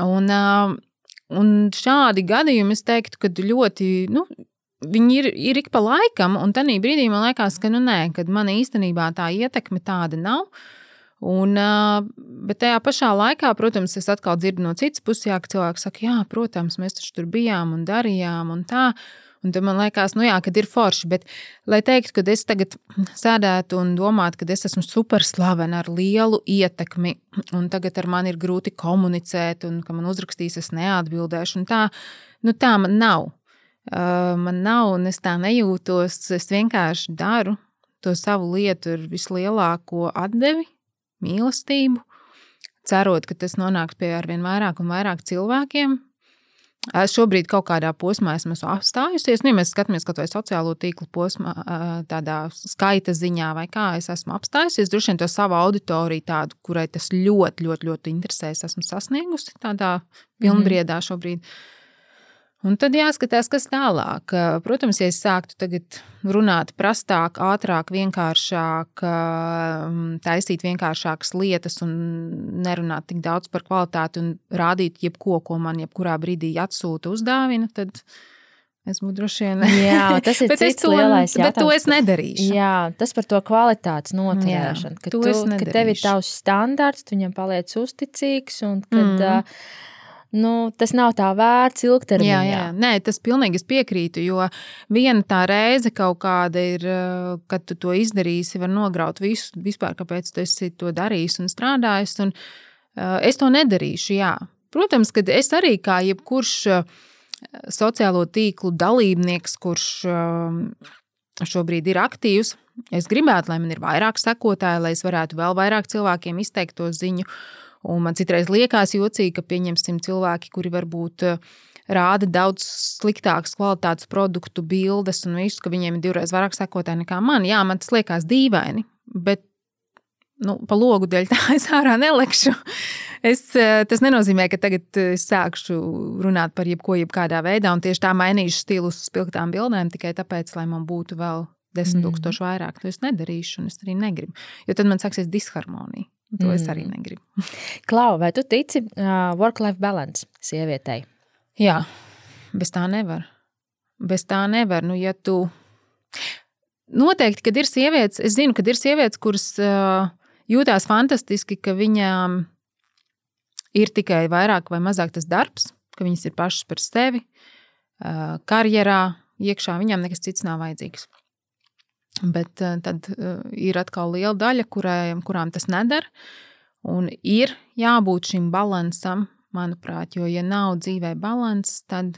Un, un šādi gadījumi, es teiktu, ka ļoti, nu, viņi ir, ir ik pa laikam, un tajā brīdī man liekas, ka, nu, nē, kad man īstenībā tā ietekme tāda nav. Un, bet tajā pašā laikā, protams, es atkal dzirdu no citas puses, jā, ka cilvēki saka, jā, protams, mēs taču tur bijām un darījām un tā. Un tad man liekas, nu jā, kad ir forši, bet, lai teiktu, ka es tagad sēdētu un domātu, ka es esmu superslavena ar lielu ietekmi, un tagad ar mani ir grūti komunicēt, un ka man uzrakstīs, es neatbildēšu, un tā, nu tā man nav. Man nav, un es tā nejūtos. Es vienkārši daru to savu lietu ar vislielāko atdevi, mīlestību, cerot, ka tas nonāks pie arvien vairāk un vairāk cilvēkiem. Es šobrīd kaut kādā posmā esmu apstājusies. Nu, ja mēs skatāmies kaut vai sociālo tīklu posmā, tādā skaita ziņā, vai kā es esmu apstājusies, droši vien to savu auditoriju, tādu, kurai tas ļoti, ļoti, ļoti interesē, esmu sasniegusi tādā pilnbriedā mhm. šobrīd. Mm. Un tad jāskatās, kas tālāk. Protams, ja es sāktu tagad runāt prastāk, ātrāk, vienkāršāk, taisīt vienkāršākas lietas un nerunāt tik daudz par kvalitāti un rādīt jebko, ko man jebkurā brīdī atsūta uzdāvina, tad es būtu droši vien. Jā, tas ir cits to, lielais jautājums. Bet to es nedarīšu. Jā, tas par to kvalitātes noturēšanu. Ka, tu, ka tev ir tavs standarts, tu viņam paliec uzticīgs un kad. Mm. Uh, nu, tas nav tā vērts ilgtermiņā. Jā, jā. Nē, tas pilnīgi piekrītu, jo viena tā reize kaut kāda ir, eh, kad tu to izdarīsi, var nograut visu, vispār, kāpēc tu esi to darījis un strādājis. Un, uh, es to nedarīšu, jā. Protams, ka es arī kā jebkurš uh, sociālo tīklu dalībnieks, kurš uh, šobrīd ir aktīvs, es gribētu, lai man ir vairāk sekotāji, lai es varētu vēl vairāk cilvēkiem izteikt to ziņu. Uh, Un man citreiz liekas jocīgi, ka pieņemsim cilvēki, kuri varbūt eh, rāda daudz sliktākas kvalitātes produktu, bildes un visu, ka viņiem ir divreiz vairāk sekotāji nekā man. Jā, man tas liekas dīvaini, bet nu, pa logu dēļ tā es ārā nelekšu. Es, eh, tas nenozīmē, ka tagad es sākšu runāt par jebko, jebkādā veidā, un tieši tā mainīšu stilu uz spilgtām bildēm tikai tāpēc, lai man būtu vēl desmit mm. tūkstoši vairāk. To es nedarīšu, un es arī negribu. Jo tad man sāksies disharmonija. To mm. es arī mm. negribu. Klau, vai tu tici uh, work-life balance sievietei? Jā, bez tā nevar. Bez tā nevar. Nu, ja tu... Noteikti, kad ir sievietes, es zinu, ka ir sievietes, kuras uh, jūtās fantastiski, ka viņām ir tikai vairāk vai mazāk tas darbs, ka viņas ir pašas par sevi, uh, karjerā, iekšā, viņām nekas cits nav vajadzīgs. Bet eh, tad eh, ir atkal liela daļa, kurai, kurām tas nedara. Un ir jābūt šim balansam, manuprāt, jo, ja nav dzīvē balanss, tad,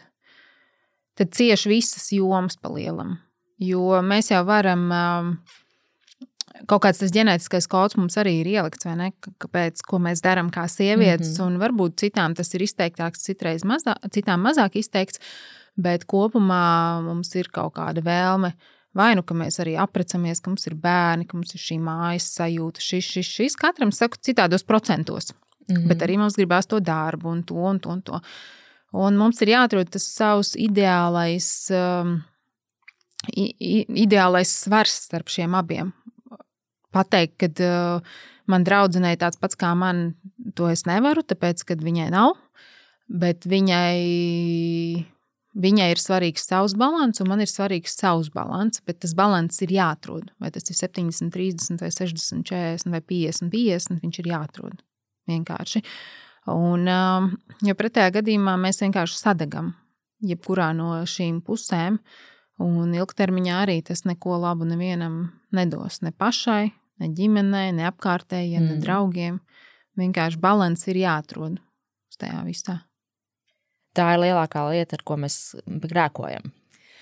tad cieši visas jomas pa lielam. Jo mēs jau varam, kaut kāds tas ģenētiskais kods mums arī ir ielikts, vai ne? Kāpēc, ko mēs darām kā sievietes, mm -hmm. un varbūt citām tas ir izteiktāks, citreiz mazā, citām mazāk izteikts, bet kopumā mums ir kaut kāda vēlme. Vai nu, ka mēs arī aprecamies, ka mums ir bērni, ka mums ir šī mājas sajūta, šis, šis, šis. Katram saka citādos procentos. Mm -hmm. Bet arī mums gribās to darbu, un to, un to. Un to. Un mums ir jāatrod tas savs ideālais, um, ideālais svars starp šiem abiem pateikt, ka uh, man draudzenei tāds pats kā man, to es nevaru, tāpēc, ka viņai nav. Bet viņai, viņai ir svarīgs savs līdzsvars, un man ir svarīgs savs līdzsvars. Bet tas līdzsvars ir jāatrod. Vai tas ir 70, 30, vai 60, 40, vai 50, 50. Viņš ir jāatrod vienkārši. Un, jo pretējā gadījumā mēs vienkārši sadegam jebkurā no šīm pusēm. Un ilgtermiņā arī tas neko labu nevienam nedos. Ne pašai, ne ģimenei, ne apkārtējiem, mm. ne draugiem. Vienkārši līdzsvars ir jāatrod uz tajā visā. Tā ir lielākā lieta, ar ko mēs grēkojam.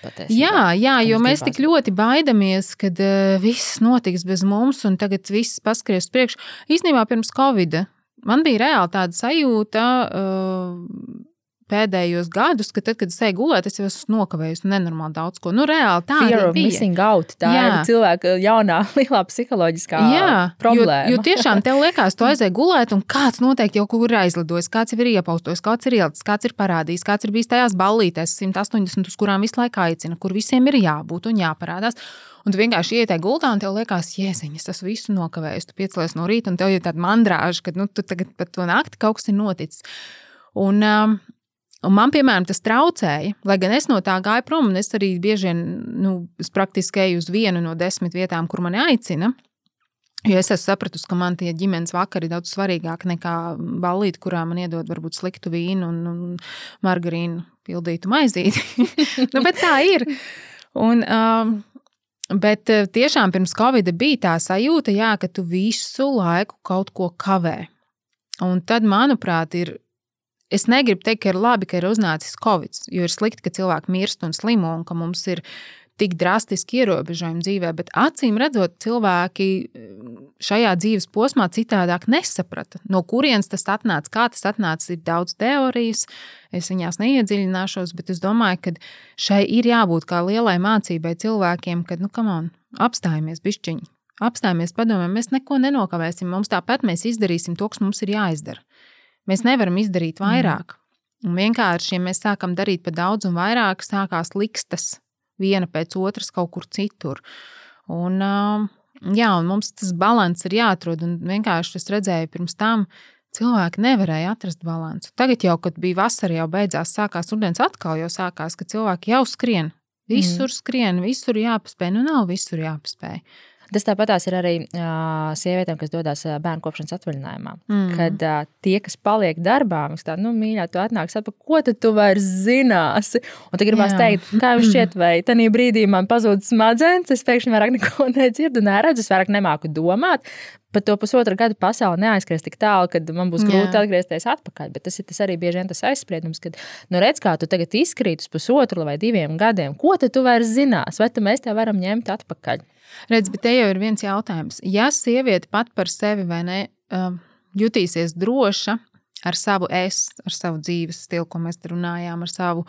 Patiesībā. Jā, jā jo mēs tik ļoti baidamies, ka uh, viss notiks bez mums, un tagad viss paskries priekš. Īstenībā pirms Covid man bija reāli tāda sajūta, uh, pēdējos gadus, ka tad, kad es eju gulēt, es jau esmu nokavējis nenormāli daudz ko. Nu, reāli tā Fear of bija. missing out. Tā Jā. ir cilvēka jaunā, lielā psiholoģiskā Jā, problēma. Jo, jo tiešām tev liekas, tu aizēji gulēt, un kāds noteikti jau kur ir aizlidojis, kāds ir iepaustojis, kāds ir ielicis, kāds ir parādījis, kāds ir bijis tajās ballītēs 180, uz kurām visu laiku aicina, kur visiem ir jābūt un jāparādās. Un tu vienkārši ietēji gultā, un tev liekas, jēziņas, tas visu nokavējis. Tu piecēlies no rīta, un tev ir tāda mandrāža, ka nu, tu tagad pat to nakti kaut kas ir noticis. Un, um, Un man, piemēram, tas traucēja, lai gan es no tā gāju prom, un es arī bieži vien, nu, praktiski eju uz vienu no desmit vietām, kur mani aicina. Jo es esmu sapratusi, ka man tie ģimenes vakari ir daudz svarīgāki nekā balīti, kurā man iedod varbūt sliktu vīnu un, un margarīnu pildītu maizīti. nu, bet tā ir. Un, um, bet uh, tiešām pirms Covid bija tā sajūta, jā, ka tu visu laiku kaut ko kavē. Un tad, manuprāt, ir Es negribu teikt, ka ir labi, ka ir uznācis Covid, jo ir slikti, ka cilvēki mirst un slimo un ka mums ir tik drastiski ierobežojumi dzīvē, bet acīm redzot, cilvēki mm, šajā dzīves posmā citādāk nesaprata, no kurienes tas atnāca, kā tas atnāca. Ir daudz teorijas, es viņās neiedziļināšos, bet es domāju, ka šai ir jābūt kā lielai mācībai cilvēkiem, kad, nu, kam on, apstājamies bišķiņi. Apstājamies, padomājiet, mēs neko nenokavēsim. Mums tāpat mēs izdarīsim to, kas mums ir jāizdara. Mēs nevaram izdarīt mm. vairāk. Mm. Un vienkārši, ja mēs sākam darīt par daudz un vairāk, sākās likstas viena pēc otras kaut kur citur. Un, jā, un mums tas līdzsvars ir jāatrod. Un vienkārši es redzēju, pirms tam cilvēki nevarēja atrast līdzsvaru. Tagad, jau, kad bija vasara, jau beidzās, sākās rudens, atkal jau sākās, ka cilvēki jau skrien. Visur mm. skrien, visur jāpaspēj. Nu, nav visur jāpaspēj. Tas tāpatās ir arī uh, sievietēm, kas dodas bērnu kopšanas atvaļinājumā. Mm. Kad uh, tie, kas paliek darbā, mums tāda, nu, mīļā, tu atnāks atpakaļ, ko tu, tu vairs zināsi? Un tad gribās teikt, kā jums šķiet, vai tajā brīdī man pazūd smadzenes, es pēkšņi vairāk neko nedzirdu, neredzu, es vairāk nemāku domāt. Pat to pusotru gadu pasauli neaizskries tik tālu, ka man būs grūti Jā. atgriezties atpakaļ. Bet tas ir tas arī bieži vien tas aizspriedums, kad, nu, redz, kā tu tagad izkrīt uz pusotru vai diviem gadiem. Ko tu vairs zinās, vai tu mēs te varam ņemt atpakaļ? Redz, bet te jau ir viens jautājums. Ja sieviete pat par sevi vai ne um, jutīsies droša ar savu es, ar savu dzīves stilu, ko mēs runājām, ar savu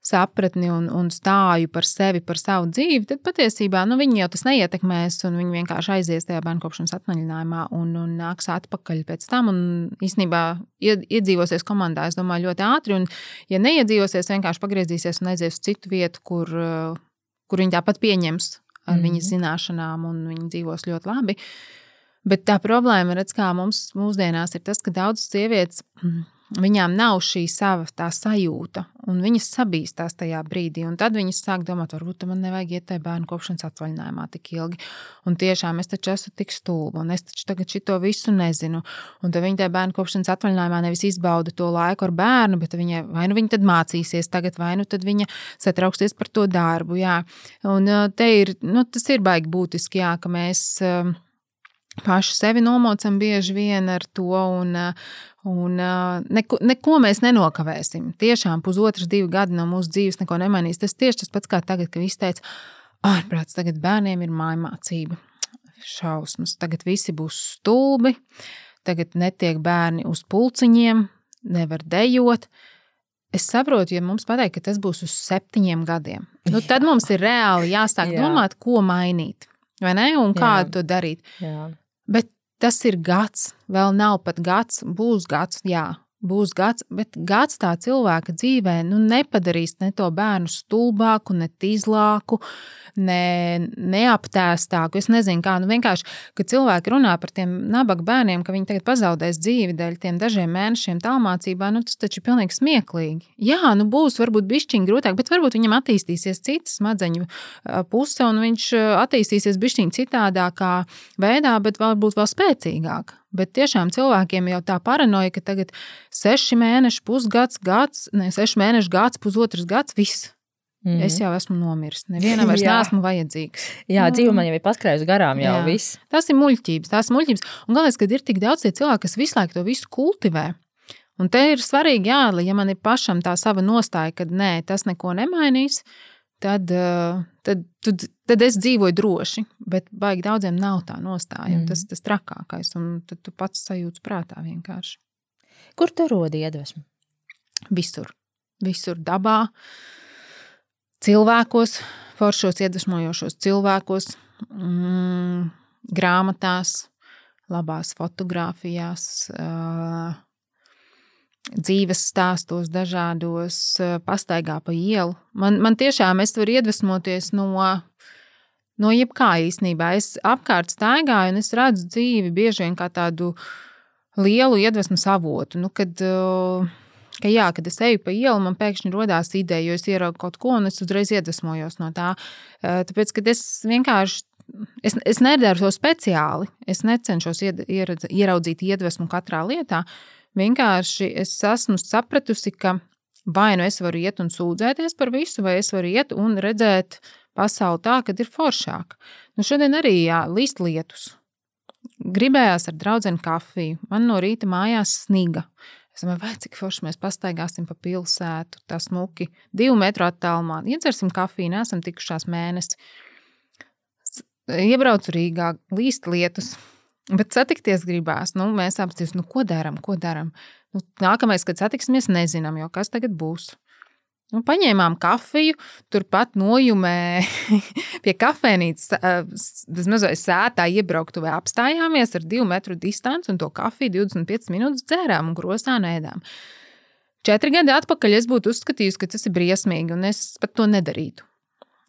sapratni un, un stāju par sevi, par savu dzīvi, tad patiesībā nu, viņi jau tas neietekmēs. Viņi vienkārši aizies tajā bērnu kopšanas atvaļinājumā un, un nāks atpakaļ pēc tam. Un īstenībā iedzīvosies komandā, es domāju, ļoti ātri. Un, ja neiedzīvosies, vienkārši pagriezīsies un aizies uz citu vietu, kur, kur viņi tāpat pieņems ar mm. viņas zināšanām, un viņi dzīvos ļoti labi. Bet tā problēma, redz, mums mūsdienās ir tas, ka daudzas sievietes Viņām nav šī sava tā sajūta, un viņas sabīstās tajā brīdī. Tad viņas sāk domāt, varbūt man nevajag iet tajā bērnu kopšanas atvaļinājumā tik ilgi. Un tiešām es taču esmu tik stulba, un es taču tagad šo visu nezinu. Un tad viņa tajā bērnu kopšanas atvaļinājumā nevis izbauda to laiku ar bērnu, bet viņa vai nu viņa tad mācīsies tagad, vai nu tad viņa satrauksies par to darbu. Jā. Un te ir, nu, tas ir baigi būtiski, jā, ka mēs paši sevi nomocam bieži vien ar to, un, un neko, neko mēs nenokavēsim. Tiešām pusotras, divi gadi no mūsu dzīves neko nemainīs. Tas tieši tas pats kā tagad, kad viss teica, ārprāts, tagad bērniem ir mājmācība. šausmas. Tagad visi būs stulbi, tagad netiek bērni uz pulciņiem, nevar dejot. Es saprotu, ja mums pateikt, ka tas būs uz septiņiem gadiem, nu, tad mums ir reāli jāsāk Jā. domāt, ko mainīt. Vai ne? Un kā Jā. to darīt. Jā. Bet tas ir gads, vēl nav pat gads, būs gads, jā, būs gads, bet gads tā cilvēka dzīvē nu, nepadarīs ne to bērnu stulbāku, ne tīzlāku, ne, neaptēstāku. Es nezinu, kā. Nu, vienkārši, kad cilvēki runā par tiem nabaga bērniem, ka viņi tagad pazaudēs dzīvi dēļ tiem dažiem mēnešiem tālmācībā, nu, tas taču ir pilnīgi smieklīgi. Jā, nu būs varbūt bišķiņi grūtāk, bet varbūt viņam attīstīsies cita smadzeņu puse, un viņš attīstīsies bišķiņi citādākā veidā, bet varbūt vēl spēcīgāk. Bet tiešām cilvēkiem jau tā paranoja, ka tagad seši mēneši, pusgads, gads, ne seši mēneši, gads, pusotrs gads, viss. Mm -hmm. Es jau esmu nomiris. Nevienam vairs neesmu vajadzīgs. Jā, nu, dzīve man jau ir paskrējusi garām, jau jā. viss. Tas ir muļķības, tās ir muļķības. Un galvenais, ka ir tik daudz cilvēku, kas visu laiku to visu kultivē. Un te ir svarīgi, jā, ja man ir pašam tā sava nostāja, ka nē, tas neko nemainīs, tad, eh, tad, tad, tad es dzīvoju droši. Bet baigi daudziem nav tā nostāja. Mm. Tas ir tas trakākais. Un tad tu pats sajūti prātā vienkārši. Kur tu rodi iedvesmu? Visur. Visur dabā, cilvēkos, foršos, iedvesmojošos cilvēkos, mm, grāmatās, labās fotografijās. Uh, dzīves stāstos, dažādos, pastaigā pa ielu. Man, man tiešām es varu iedvesmoties no, no jebkā īstenībā. Es apkārt staigāju un es redzu dzīvi bieži vien kā tādu lielu iedvesmas avotu. Nu, kad, ka jā, kad es eju pa ielu, man pēkšņi radās ideja, jo es ieraugu kaut ko un es uzreiz iedvesmojos no tā. Tāpēc, kad es vienkārši Es, es nedaru to speciāli. Es necenšos ied, ieraudzīt iedvesmu katrā lietā. Vienkārši es esmu sapratusi, ka vai nu es varu iet un sūdzēties par visu, vai es varu iet un redzēt pasauli tā, ka ir foršāk. Nu, šodien arī jā, līst lietus. Gribējās ar draugu kafiju. Man no rīta mājās sniga. Es domāju, vai cik forši mēs pastaigāsim pa pilsētu, tā smuki, divu metru attālumā. Iedzersim kafiju, nesam tikušās mēnesi. Iebraucu Rīgā, līst lietus. Bet satikties gribās. Nu, mēs apstāmies, nu, ko darām, ko darām. Nu, nākamais, kad satiksimies, nezinām, jo kas tagad būs. Nu, paņēmām kafiju, turpat nojumē pie kafejnīcas, bez mazliet sētā iebrauktuvē apstājāmies ar divu metru distanci un to kafiju 25 minūtes dzērām un krostā nēdām. Četri gadi atpakaļ es būtu uzskatījis, ka tas ir briesmīgi un es pat to nedarītu.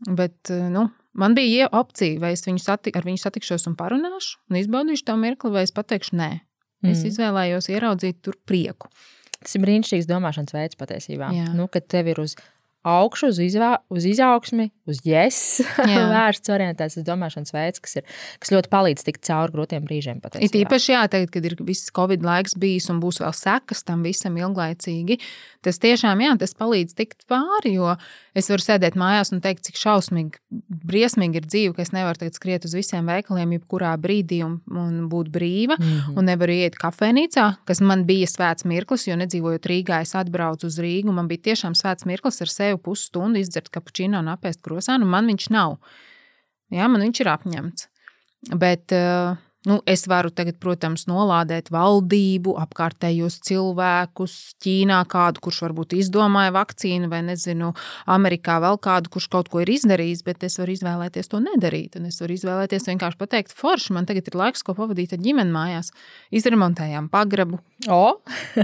Bet, nu, Man bija opcija, vai es viņu sati, ar viņu satikšos un parunāšu, un izbaudīšu to mirkli, vai es pateikšu, nē. Mm. Es izvēlējos ieraudzīt tur prieku. Tas ir brīnišķīgs domāšanas veids patiesībā. Jā. Nu, kad tev ir uz augšu, uz, izvā, uz izaugsmi, uz yes, vērsts orientēts domāšanas veids, kas, ir, kas ļoti palīdz tikt cauri grūtiem brīžiem. Patiesībā. It īpaši jā, tagad, kad ir viss Covid laiks bijis un būs vēl sekas tam visam ilglaicīgi, tas tiešām jā, tas palīdz tikt pāri, jo es varu sēdēt mājās un teikt, cik šausmīgi, briesmīgi ir dzīve, ka es nevaru tagad skriet uz visiem veikaliem, jebkurā brīdī un, un būt brīva, mm -hmm. un nevaru iet kafejnīcā, kas man bija svēts mirklis, jo nedzīvojot Rīgā, es atbraucu uz Rīgu, man bija tiešām svēts mirklis ar sevi pusstundu izdzert kapučīnu un apēst krosānu, man viņš nav. Jā, man viņš ir apņemts. Bet, uh, Nu, es varu tagad, protams, nolādēt valdību, apkārtējos cilvēkus, Ķīnā kādu, kurš varbūt izdomāja vakcīnu, vai nezinu, Amerikā vēl kādu, kurš kaut ko ir izdarījis, bet es varu izvēlēties to nedarīt. Un es varu izvēlēties vienkārši pateikt, forši, man tagad ir laiks, ko pavadīt ar ģimeni mājās. Izremontējām pagrabu, oh.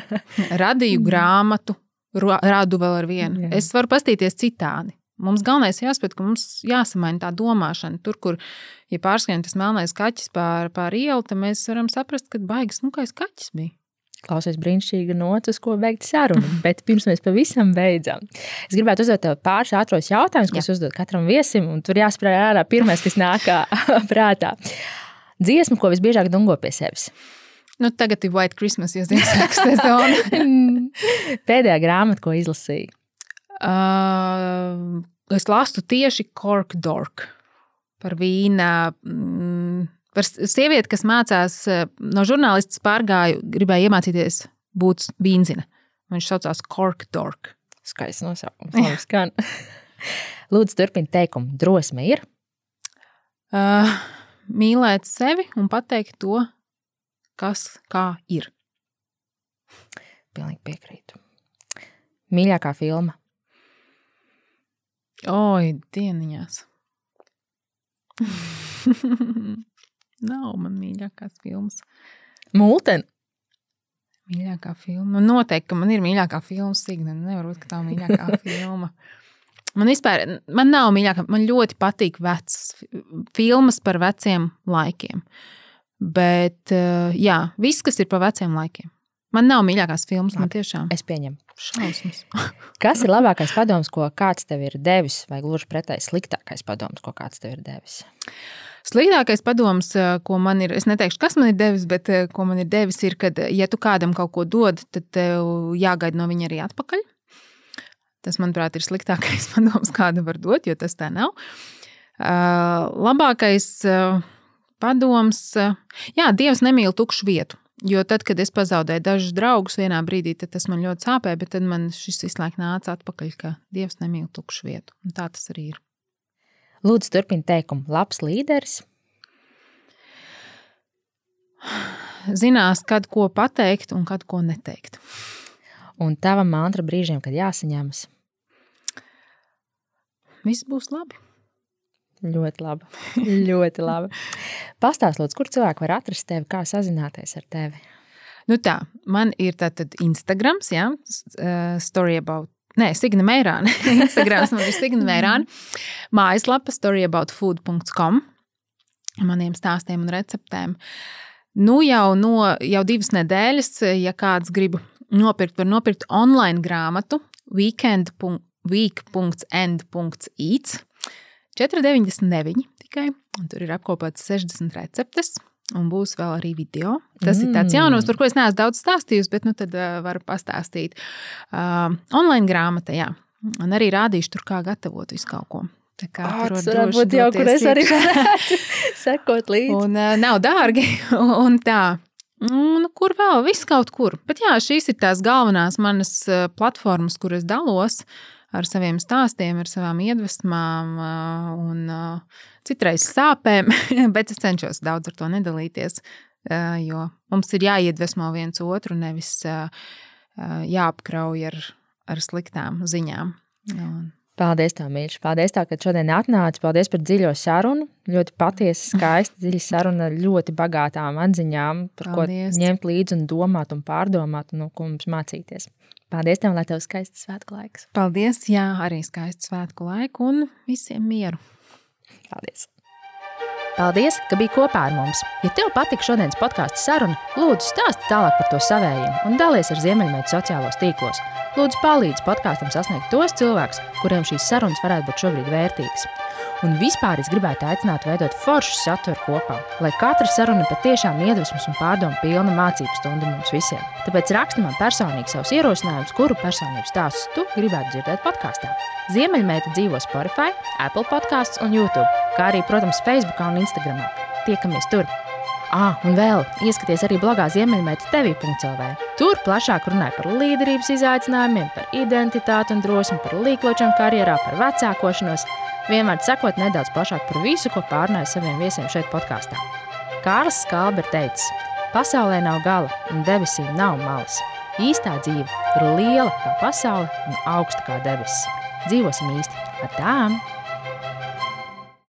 radīju grāmatu, rādu vēl ar vienu. Jā. Es varu pastīties citādi. Mums galvenais jāsaprot, ka mums jāsamaina tā domāšana. Tur, kur ja pārskrien tas melnais kaķis pār, pār ielu, tad mēs varam saprast, ka baigas smukais kaķis bija. Klausies brīnišķīga nots, ko beigt sarunu, bet pirms mēs pavisam beidzam. Es gribētu uzdot tev pāris ātros jautājumus, ko uzdot katram viesim, un tur jāspēj ārā pirmais, kas nāk prātā. Dziesma, ko visbiežāk dungo pie sevis. Nu, tagad ir White Christmas, jo Ziemassvētku sezona. Pēdējā grāmata, ko izlasīju. Uh, es lasu tieši Cork Dork par vīna. Mm, par sievieti, kas mācās no žurnālistas, pārgāju, gribēja iemācīties būt vīnzina. Viņš saucās Cork Dork. Skaists nosaukums. Lūdzu, turpiniet teikumu. Drosme ir? Uh, mīlēt sevi un pateikt to, kas kā ir. Pilnīgi piekrītu. Mīļākā filma. Oi, dieniņās. Nav man mīļākās filmas. Mūten. Mīļākā filma. Noteikti, ka man ir mīļākā filma. Signa, nevar būt, ka tā ir mīļākā filma. Man vispār man nav mīļākā. Man ļoti patīk vecas filmas par veciem laikiem. Bet, eh, jā, viss, kas ir par veciem laikiem. Man nav mīļākās filmas, man tiešām Es pieņemu. šausmas. Kas ir labākais padoms, ko kāds tev ir devis, vai gluži pretēji sliktākais padoms, ko kāds tev ir devis? Sliktākais padoms, eh, ko man ir, es neteikšu, kas man ir devis, bet eh, ko man ir devis, ir, ka, ja tu kādam kaut ko dod, tad tev jāgaida no viņa arī atpakaļ. Tas, manuprāt, ir sliktākais padoms, kādu var dot, jo tas tā nav. Uh, labākais uh, padoms, jā, Dievs nemīl tukšu vietu. Jo tad, kad es pazaudēju dažus draugus vienā brīdī, tas man ļoti sāpēja, bet tad man šis laiku nāca atpakaļ, ka Dievs nemīl tukšu vietu. Un tā tas arī ir. Lūdzu, turpini teikumu. Labs līderis. Zinās, kad ko pateikt un kad ko neteikt. Un tava mantra brīžiem, kad jāsaņemas. Viss būs labi. Ļoti labi. ļoti labi. Pastāst, lūdzu, kur cilvēki var atrast tevi, kā sazināties ar tevi. Nu tā, man ir tātad Instagrams, jā, s- eh, story about, nē, Signa Meirāna. Instagrams man ir Signa Meirāna. Mājaslapa storyaboutfood.com maniem stāstiem un receptēm. Nu jau no jau divas nedēļas, ja kāds grib nopirkt, var nopirkt online grāmatu weekend.week.end.eats 4,99 tikai. Tur ir apkopotas 60 receptes. Un būs vēl arī video. Tas mm. ir tāds Mm. jaunums, par ko es neesmu daudz stāstījusi, bet nu tad uh, varu pastāstīt. Uh, online grāmata, jā. Un arī rādīšu tur, kā gatavot visu kaut ko. Tā kā tur var būt jau, kur es arī varētu sekot līdzi. Un uh, nav dārgi. Un tā. Un kur vēl? Viss kaut kur. Bet jā, šīs ir tās galvenās manas uh, platformas, kur es dalos ar saviem stāstiem, ar savām iedvesmām un citreiz sāpēm. Bet es cenšos daudz ar to nedalīties, jo mums ir jāiedvesmo viens otru, nevis jāapkrauj ar, ar sliktām ziņām. Un, Paldies, tev, mīļš. Paldies, tev, ka šodien atnāci. Paldies par dziļo sarunu. Ļoti patiesa, skaista, dziļa saruna, ar ļoti bagātām atziņām, par Paldies. ko ņemt līdzi un domāt un pārdomāt, un no ko mums mācīties. Paldies, tev, lai tev skaists svētku laiks. paldies, jā, arī skaistu svētku laiku un visiem mieru! Paldies! Paldies, ka biji kopā ar mums. Ja tev patika šodienas podkāstu saruna, lūdzu stāsti tālāk par to savējiem un dalies ar Ziemeļmeitu sociālos tīklos. Lūdzu, palīdzi podkāstam sasniegt tos cilvēkus, kuriem šīs sarunas varētu būt šobrīd vērtīgas. Un vispār es gribētu aicināt veidot foršu saturu kopā, lai katra saruna patiešām iedvesmas un pārdomu pilna mācību stunda mums visiem. Tāpēc raksti man personīgi savus ierosinājumus, kuru personību stāstus tu gribētu dzirdēt podkāstā. Ziemeļmeita dzīvo Spotify, Apple podkāstos un YouTube, kā arī, protams, Facebook un Instagram. Tiekamies tur! Ah, un vēl ieskaties arī blogā Ziemeļmeita TV.CLV. Tur plašāk runāja par līderības izaicinājumiem, par identitāti un drosmi, par līkločiem karjerā, par vecākošanos. Vienmēr sekot nedaudz plašāk par visu, ko pārnāju saviem viesiem šeit podkāstā. Kārlis Skalbe ir teicis, pasaulē nav gala un debesīm nav malas. Īstā dzīve ir liela kā pasaule un augsta kā debesis. Dzīvosim īsti ar tām!